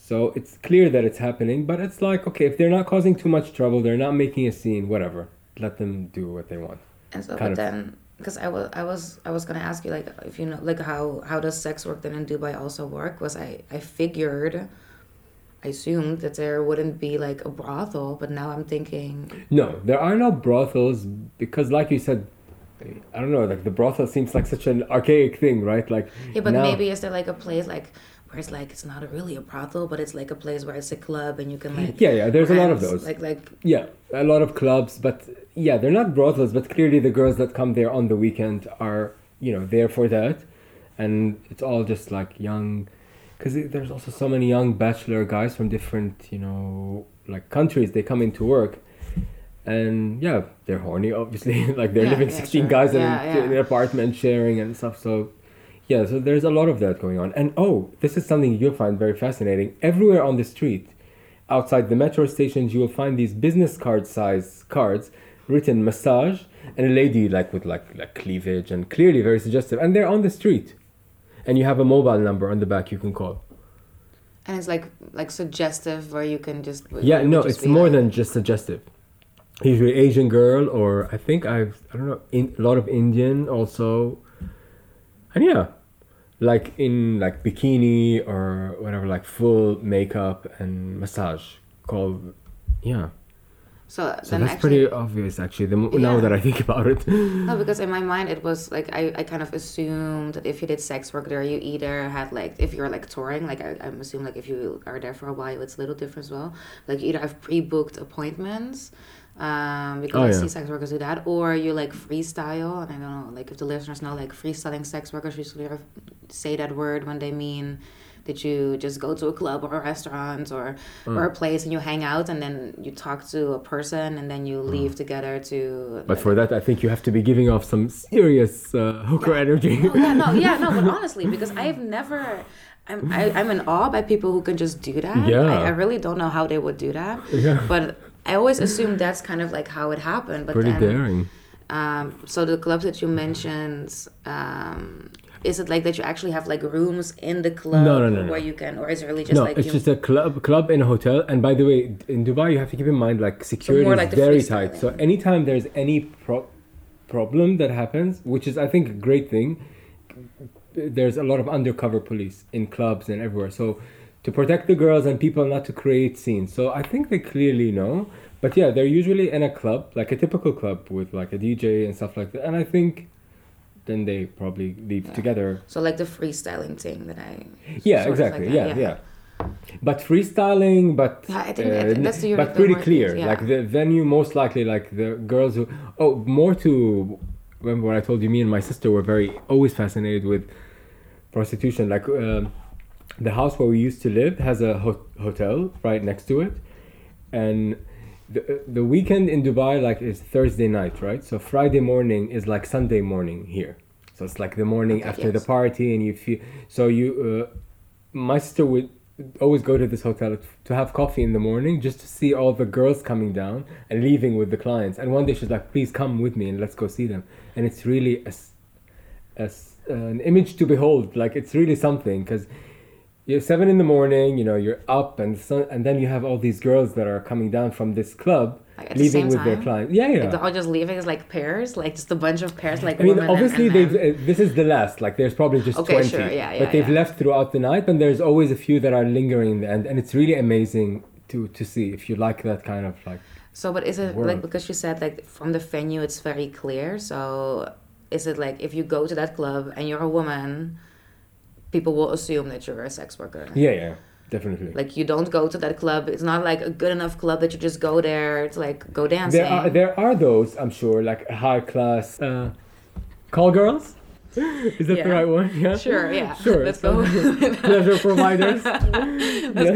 So it's clear that it's happening, but it's like okay, if they're not causing too much trouble, they're not making a scene, whatever. Let them do what they want. And so, kind but of- then, because I was, I was, I was gonna ask you, like, if you know, like, how how does sex work then in Dubai also work? Was I, I figured, I assumed that there wouldn't be like a brothel, but now I'm thinking, No, there are no brothels because, like you said, I don't know. Like the brothel seems like such an archaic thing, right? Like yeah, but now- maybe is there like a place like where it's like it's not really a brothel, but it's like a place where it's a club and you can like Yeah, yeah. There's a lot of those. like like Yeah, a lot of clubs, but yeah, they're not brothels, but clearly the girls that come there on the weekend are, you know, there for that. And it's all just like young, because there's also so many young bachelor guys from different, you know, like countries. They come into work. And yeah, they're horny, obviously. like they're Yeah, living yeah, 16 sure. guys in, Yeah, in yeah. an apartment sharing and stuff. So yeah, so there's a lot of that going on. And oh, this is something you'll find very fascinating. Everywhere on the street, outside the metro stations, you will find these business card size cards written massage and a lady like with like like cleavage and clearly very suggestive. And they're on the street. And you have a mobile number on the back you can call. and it's like like suggestive where you can just Yeah, no, just it's more like- than just suggestive. usually Asian girl, or I think I've I don't know in, a lot of Indian also, and yeah, like in like bikini or whatever, like full makeup and massage called yeah. So, So then that's actually, pretty obvious, actually. The mo- now that I think about it, No, because in my mind it was like I, I kind of assumed that if you did sex work there, you either had like if you're like touring, like I, I'm assuming like if you are there for a while, it's a little different as well. Like you either have pre-booked appointments, um, because Oh, I yeah. see sex workers do that, or you like freestyle. And I don't know, like if the listeners know, like freestyling sex workers usually say that word when they mean that you just go to a club or a restaurant or Mm. or a place and you hang out and then you talk to a person and then you leave together to Mm. but for that, I think you have to be giving off some serious uh, hooker energy. Oh, yeah, no, yeah, no, but honestly, because I've never, I'm, I, I'm in awe by people who can just do that. Yeah. I, I really don't know how they would do that. Yeah. But I always assumed that's kind of like how it happened. But Pretty then, daring. um, so the clubs that you mentioned, um, is it like that you actually have like rooms in the club No, no, no, no. where you can, or is it really just no, like it's you? just a club club in a hotel. And by the way, in Dubai, you have to keep in mind like security is like the very tight. So anytime there's any pro- problem that happens, which is I think a great thing, there's a lot of undercover police in clubs and everywhere. So to protect the girls and people not to create scenes. So I think they clearly know. But yeah, they're usually in a club, like a typical club with like a DJ and stuff like that. And I think then they probably leave together so like the freestyling thing that I. yeah, exactly. like that, yeah, yeah, But freestyling, but Yeah, I think- I think uh, that's the- but pretty clear. is, yeah. Like the venue, most likely, like the girls who. Oh, more to remember what I told you. Me and my sister were very always fascinated with prostitution. Like um, the house where we used to live has a ho- hotel right next to it, and. The, the weekend in Dubai like is Thursday night, right? So Friday morning is like Sunday morning here. So it's like the morning Okay, after the party, and you feel. So you, uh, my sister would always go to this hotel to have coffee in the morning just to see all the girls coming down and leaving with the clients. And one day she's like, "Please come with me and let's go see them." And it's really a, a an image to behold. Like it's really something because you're seven in the morning. You know, you're up and sun, and then you have all these girls that are coming down from this club, Like, the leaving same with their clients. Yeah, yeah. Like they're all just leaving as like pairs, like just a bunch of pairs, like I mean, women and- obviously, and they've. Uh, this is the last. Like, there's probably just Okay, twenty, sure, yeah, yeah, but they've yeah. left throughout the night, and there's always a few that are lingering in the end, and it's really amazing to to see if you like that kind of like. So, but is it Word. like because you said like from the venue it's very clear? So, is it like if you go to that club and you're a woman, people will assume that you're a sex worker? Yeah, yeah, definitely. Like you don't go to that club. It's not like a good enough club that you just go there to like go dancing. there are there are those I'm sure like high class uh, call girls. Is that Yeah. the right one? Yeah. Sure, yeah. Sure. Let's so- go. Let's pleasure providers.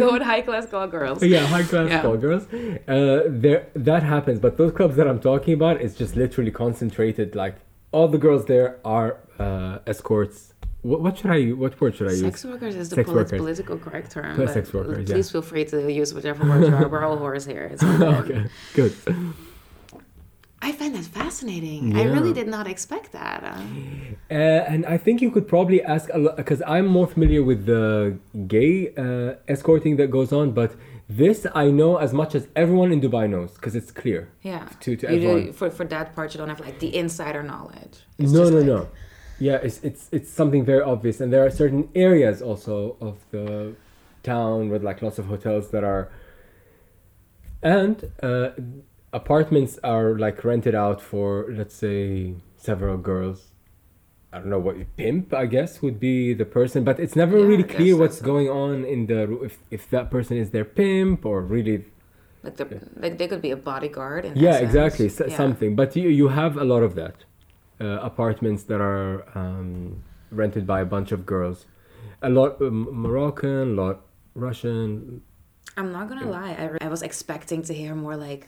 go with high class call girls. Yeah, high class Yeah. call girls. Uh, there that happens, but those clubs that I'm talking about is just literally concentrated. Like all the girls there are uh, escorts. What, what should I? What word should I use? Sex workers is the Sex workers. political correct term. But sex workers, yeah. Please feel free to use whatever word you are. We're all whores here. Okay. good. I find that fascinating. I really did not expect that. Uh, Uh, and I think you could probably ask a lot because I'm more familiar with the gay uh, escorting that goes on, but this I know as much as everyone in Dubai knows because it's clear. yeah. To- to you do, everyone. for for that part, you don't have like the insider knowledge. It's no, no, like- no. Yeah, it's it's it's something very obvious, and there are certain areas also of the town with like lots of hotels that are, and uh, apartments are like rented out for let's say several girls. I don't know what pimp I guess would be the person, but it's never Yeah, really clear what's going on in the if if that person is their pimp or really Like the like they could be a bodyguard. Yeah essence. exactly s- Yeah. something but you you have a lot of that uh, apartments that are um, rented by a bunch of girls a lot um, moroccan a lot russian I'm not gonna lie. I, re- I was expecting to hear more like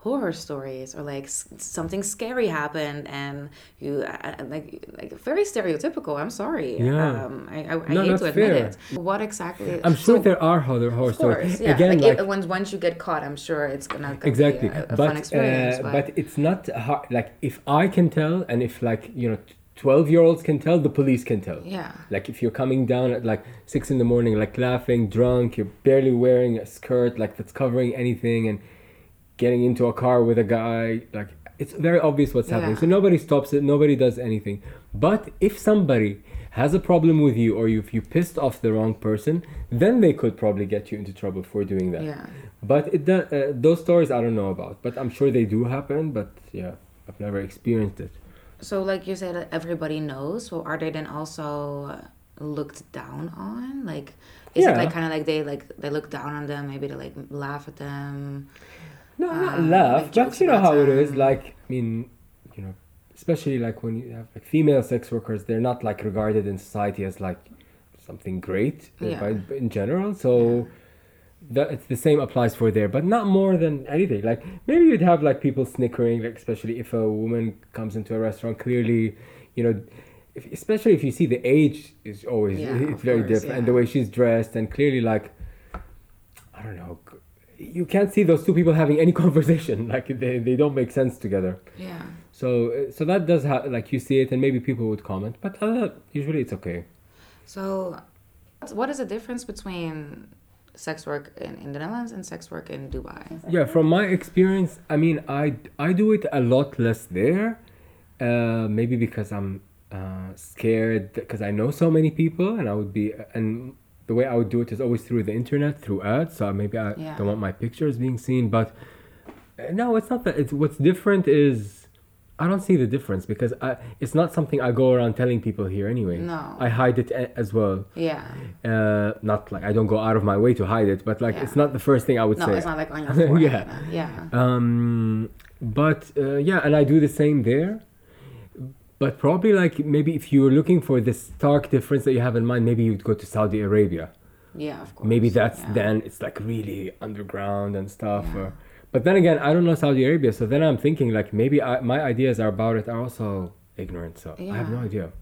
horror stories or like something scary happened and you uh, uh, like like very stereotypical. I'm sorry. Yeah. Um, I I, I No, hate to admit fair. it. What exactly? i'm sure So- there are horror, horror course, stories yeah. again like, like, if, once once you get caught, I'm sure it's gonna, gonna exactly a, a but fun experience. uh, but, but it's not hard like if i can tell and if like you know 12 year olds can tell the police can tell yeah, Like if you're coming down at like six in the morning, like laughing, drunk, you're barely wearing a skirt, like that's covering anything, and getting into a car with a guy like it's very obvious what's happening Yeah. so nobody stops it nobody does anything but if somebody has a problem with you or if you pissed off the wrong person then they could probably get you into trouble for doing that Yeah. but it uh, those stories i don't know about but i'm sure they do happen but yeah i've never experienced it So, like you said, everybody knows. So, are they then also looked down on? Like, is Yeah. it like kind of like they like they look down on them? Maybe they like laugh at them. No, not Um, laugh, make but jokes you know how it is. Like, I mean, you know, especially like when you have like female sex workers, they're not like regarded in society as like something great uh, Yeah. by, in general. So that it's the same applies for there, but not more than anything. Like maybe you'd have like people snickering, like especially if a woman comes into a restaurant. Clearly, you know. If, especially if you see the age is always Yeah, it's very course, different and the way she's dressed and clearly like I don't know. You can't see those two people having any conversation. Like they, they don't make sense together. Yeah. So uh, so that does ha- like you see it and maybe people would comment, but uh, usually it's okay. So, what is the difference between sex work in, in the Netherlands and sex work in Dubai? Yeah, from my experience, I mean, I I do it a lot less there. Uh, maybe because I'm uh, scared because I know so many people, and I would be and the way I would do it is always through the internet through ads. So maybe I Yeah. don't want my pictures being seen, but uh, no, it's not that. It's what's different is. I don't see the difference because I, it's not something I go around telling people here anyway. No. I hide it as well. Yeah. Uh, not like I don't go out of my way to hide it, but like Yeah. it's not the first thing I would No, say. it's not like on your forehead. Yeah. Yeah. Um, but uh, yeah, and I do the same there. But probably like maybe if you were looking for the stark difference that you have in mind, maybe you'd go to Saudi Arabia. Yeah, of course. Maybe that's yeah. then it's like really underground and stuff. Yeah. Or, but then again, I don't know Saudi Arabia, so then I'm thinking like maybe I, my ideas are about it are also ignorant. So I have no idea.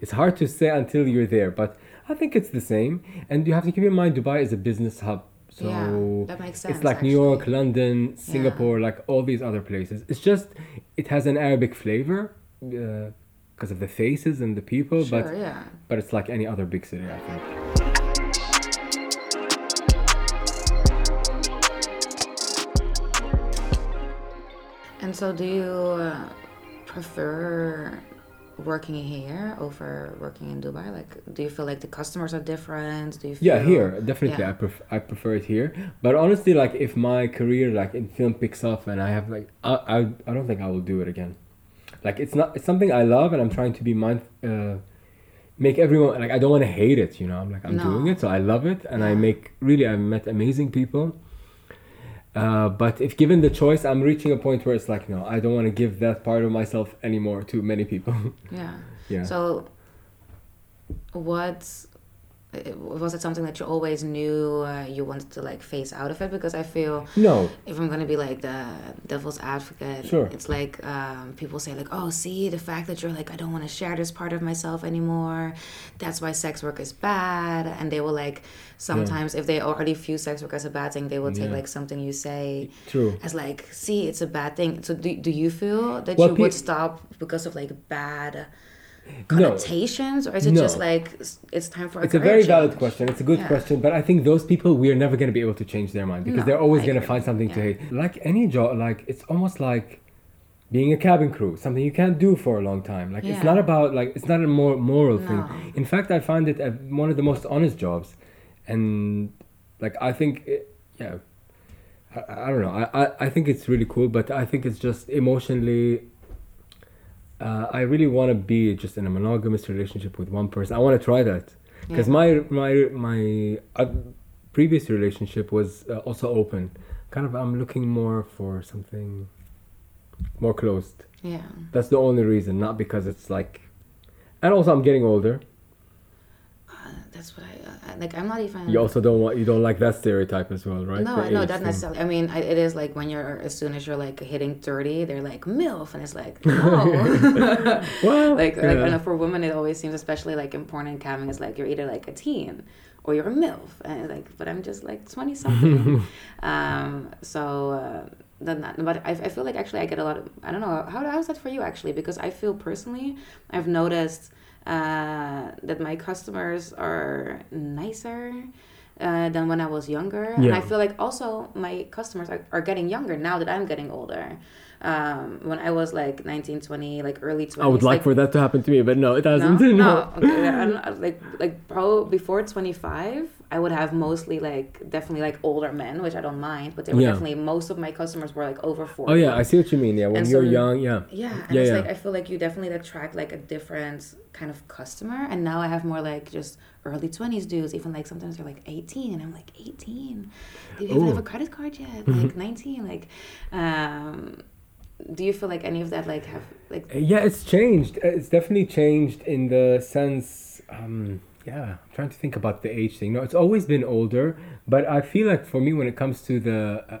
It's hard to say until you're there, but I think it's the same. And you have to keep in mind Dubai is a business hub. So Yeah, that makes sense, it's like New York. London, Singapore, like all these other places. It's just it has an Arabic flavor because of the faces and the people, Sure, but yeah. but it's like any other big city, I think. And so, do you uh, prefer working here over working in Dubai? Like, do you feel like the customers are different? Do you feel, Yeah, here definitely Yeah. I pref- I prefer it here. But honestly, like if my career like in film picks up and I have like I I, I don't think I will do it again. Like it's not it's something I love and I'm trying to be mind uh, make everyone like I don't want to hate it. You know, I'm like I'm No. doing it, so I love it and I make really I met amazing people. Uh, but if given the choice, I'm reaching a point where it's like, no, I don't want to give that part of myself anymore to many people. Yeah. yeah. So, what was it something that you always knew uh, you wanted to like phase out of it? Because I feel no. if I'm gonna be like the devil's advocate, Sure. it's like um, people say like, oh, see the fact that you're like, I don't want to share this part of myself anymore. That's why sex work is bad, and they will like sometimes if they already view sex work as a bad thing, they will take Yeah. like something you say True. as like, see, it's a bad thing. So do, do you feel that Well, you pe- would stop because of like bad No. connotations, or is it No. just like it's time for a It's a very valid question. It's a good Yeah. question, but I think those people we're never going to be able to change their mind because No, they're always going to find something to hate. Like any job, like it's almost like being a cabin crew, something you can't do for a long time. Like it's not about like it's not a more moral thing. In fact, I find it a, one of the most honest jobs, and like I think, it, yeah, I, I don't know. I, I I think it's really cool, but I think it's just emotionally uh, I really want to be just in a monogamous relationship with one person. I want to try that because Yeah. my my my uh, previous relationship was uh, also open. Kind of, I'm looking more for something more closed. Yeah. That's the only reason, not because it's like. And also, I'm getting older. That's what I uh, like. I'm not even. You also don't want you don't like that stereotype as well, right? No, The no, not necessarily. I mean, I, it is like when you're as soon as you're like hitting thirty, they're like milf, and it's like no. Well, like, like yeah. I know for women, it always seems, especially like in porn and camming, it's like you're either like a teen or you're a milf, and like, but I'm just like twenty something. um, so. Uh, then that, but I, I feel like actually I get a lot of I don't know how how's that for you actually because I feel personally I've noticed uh, that my customers are nicer uh, than when I was younger. And Yeah. I feel like also my customers are, are getting younger now that I'm getting older. Um, when I was like 19, 20, like early 20s. I would like, for that to happen to me, but no, it no, hasn't. no, okay, I don't, like like pro before 25, I would have mostly like definitely like older men, which I don't mind, but they were Yeah. definitely most of my customers were like over 40. Oh yeah, I see what you mean. Yeah, when And you're so- young, yeah. Yeah, and Yeah, it's yeah. like I feel like you definitely attract like a different kind of customer. And now I have more like just early twenties dudes. Even like sometimes they're like eighteen, and I'm like eighteen. Do you even have a credit card yet? Like nineteen. Like, um, do you feel like any of that like have like Yeah, it's changed. Uh, It's definitely changed in the sense. Um, yeah, I'm trying to think about the age thing. No, it's always been older, but I feel like for me, when it comes to the, uh,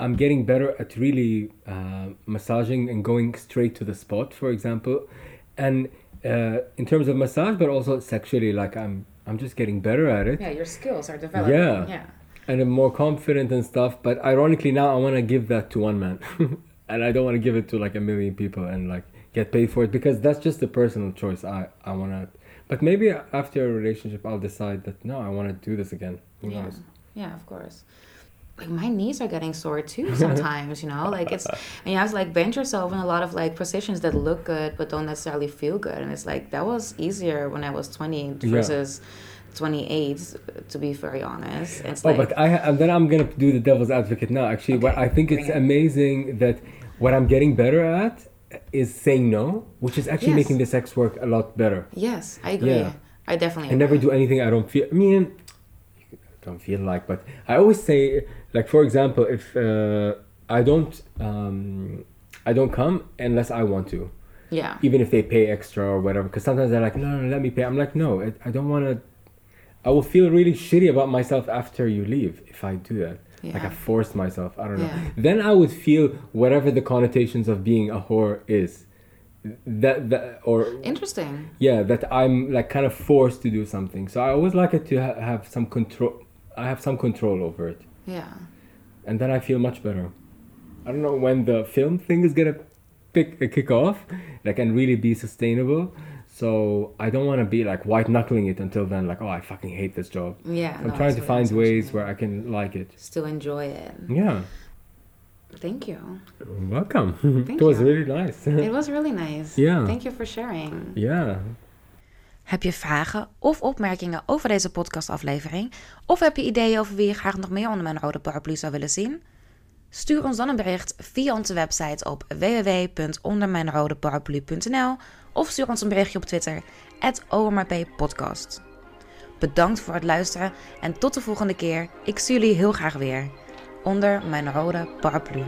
I'm getting better at really uh, massaging and going straight to the spot, for example, and uh, in terms of massage, but also sexually, like I'm, I'm just getting better at it. yeah your skills are developing? Yeah. yeah. and I'm more confident and stuff. But ironically, now I want to give that to one man, and I don't want to give it to like a million people and like get paid for it because that's just a personal choice. I I want to, but maybe after a relationship, I'll decide that no, I want to do this again. Who yeah. Knows? Yeah, of course. Like my knees are getting sore too sometimes, you know. Like it's and you have to like bend yourself in a lot of like positions that look good but don't necessarily feel good. And it's like that was easier when I was twenty versus. Yeah 28 to be very honest it's oh like, but i then i'm gonna do the devil's advocate now actually okay, what i think it's it. amazing that what i'm getting better at is saying no which is actually yes. making the sex work a lot better yes i agree yeah. i definitely agree. i never do anything i don't feel i mean I don't feel like but i always say like for example if uh, i don't um, i don't come unless i want to yeah even if they pay extra or whatever because sometimes they're like no, no let me pay i'm like no i, I don't want to I will feel really shitty about myself after you leave if I do that. Like I Yeah. forced myself. I don't know. Yeah. Then I would feel whatever the connotations of being a whore is. That that or Interesting. yeah that i'm like kind of forced to do something so i always like it to ha- have some control i have some control over it Yeah. and then i feel much better i don't know when the film thing is gonna pick kick off like and really be sustainable so i don't want to be like white knuckling it until then like oh i fucking hate this job Yeah. i'm no, trying to find ways where i can like it still enjoy it. yeah Thank you. welcome Thank it was you. really nice It was really nice. Yeah. Thank you for sharing. yeah Heb je vragen of opmerkingen over deze podcastaflevering? Of heb je ideeën over wie je graag nog meer onder mijn rode paraplu zou willen zien? Stuur ons dan een bericht via onze website op www.ondermijnrodeparaplu.nl of stuur ons een berichtje op Twitter, @omrppodcast. Bedankt voor het luisteren en tot de volgende keer. Ik zie jullie heel graag weer. Onder mijn rode paraplu.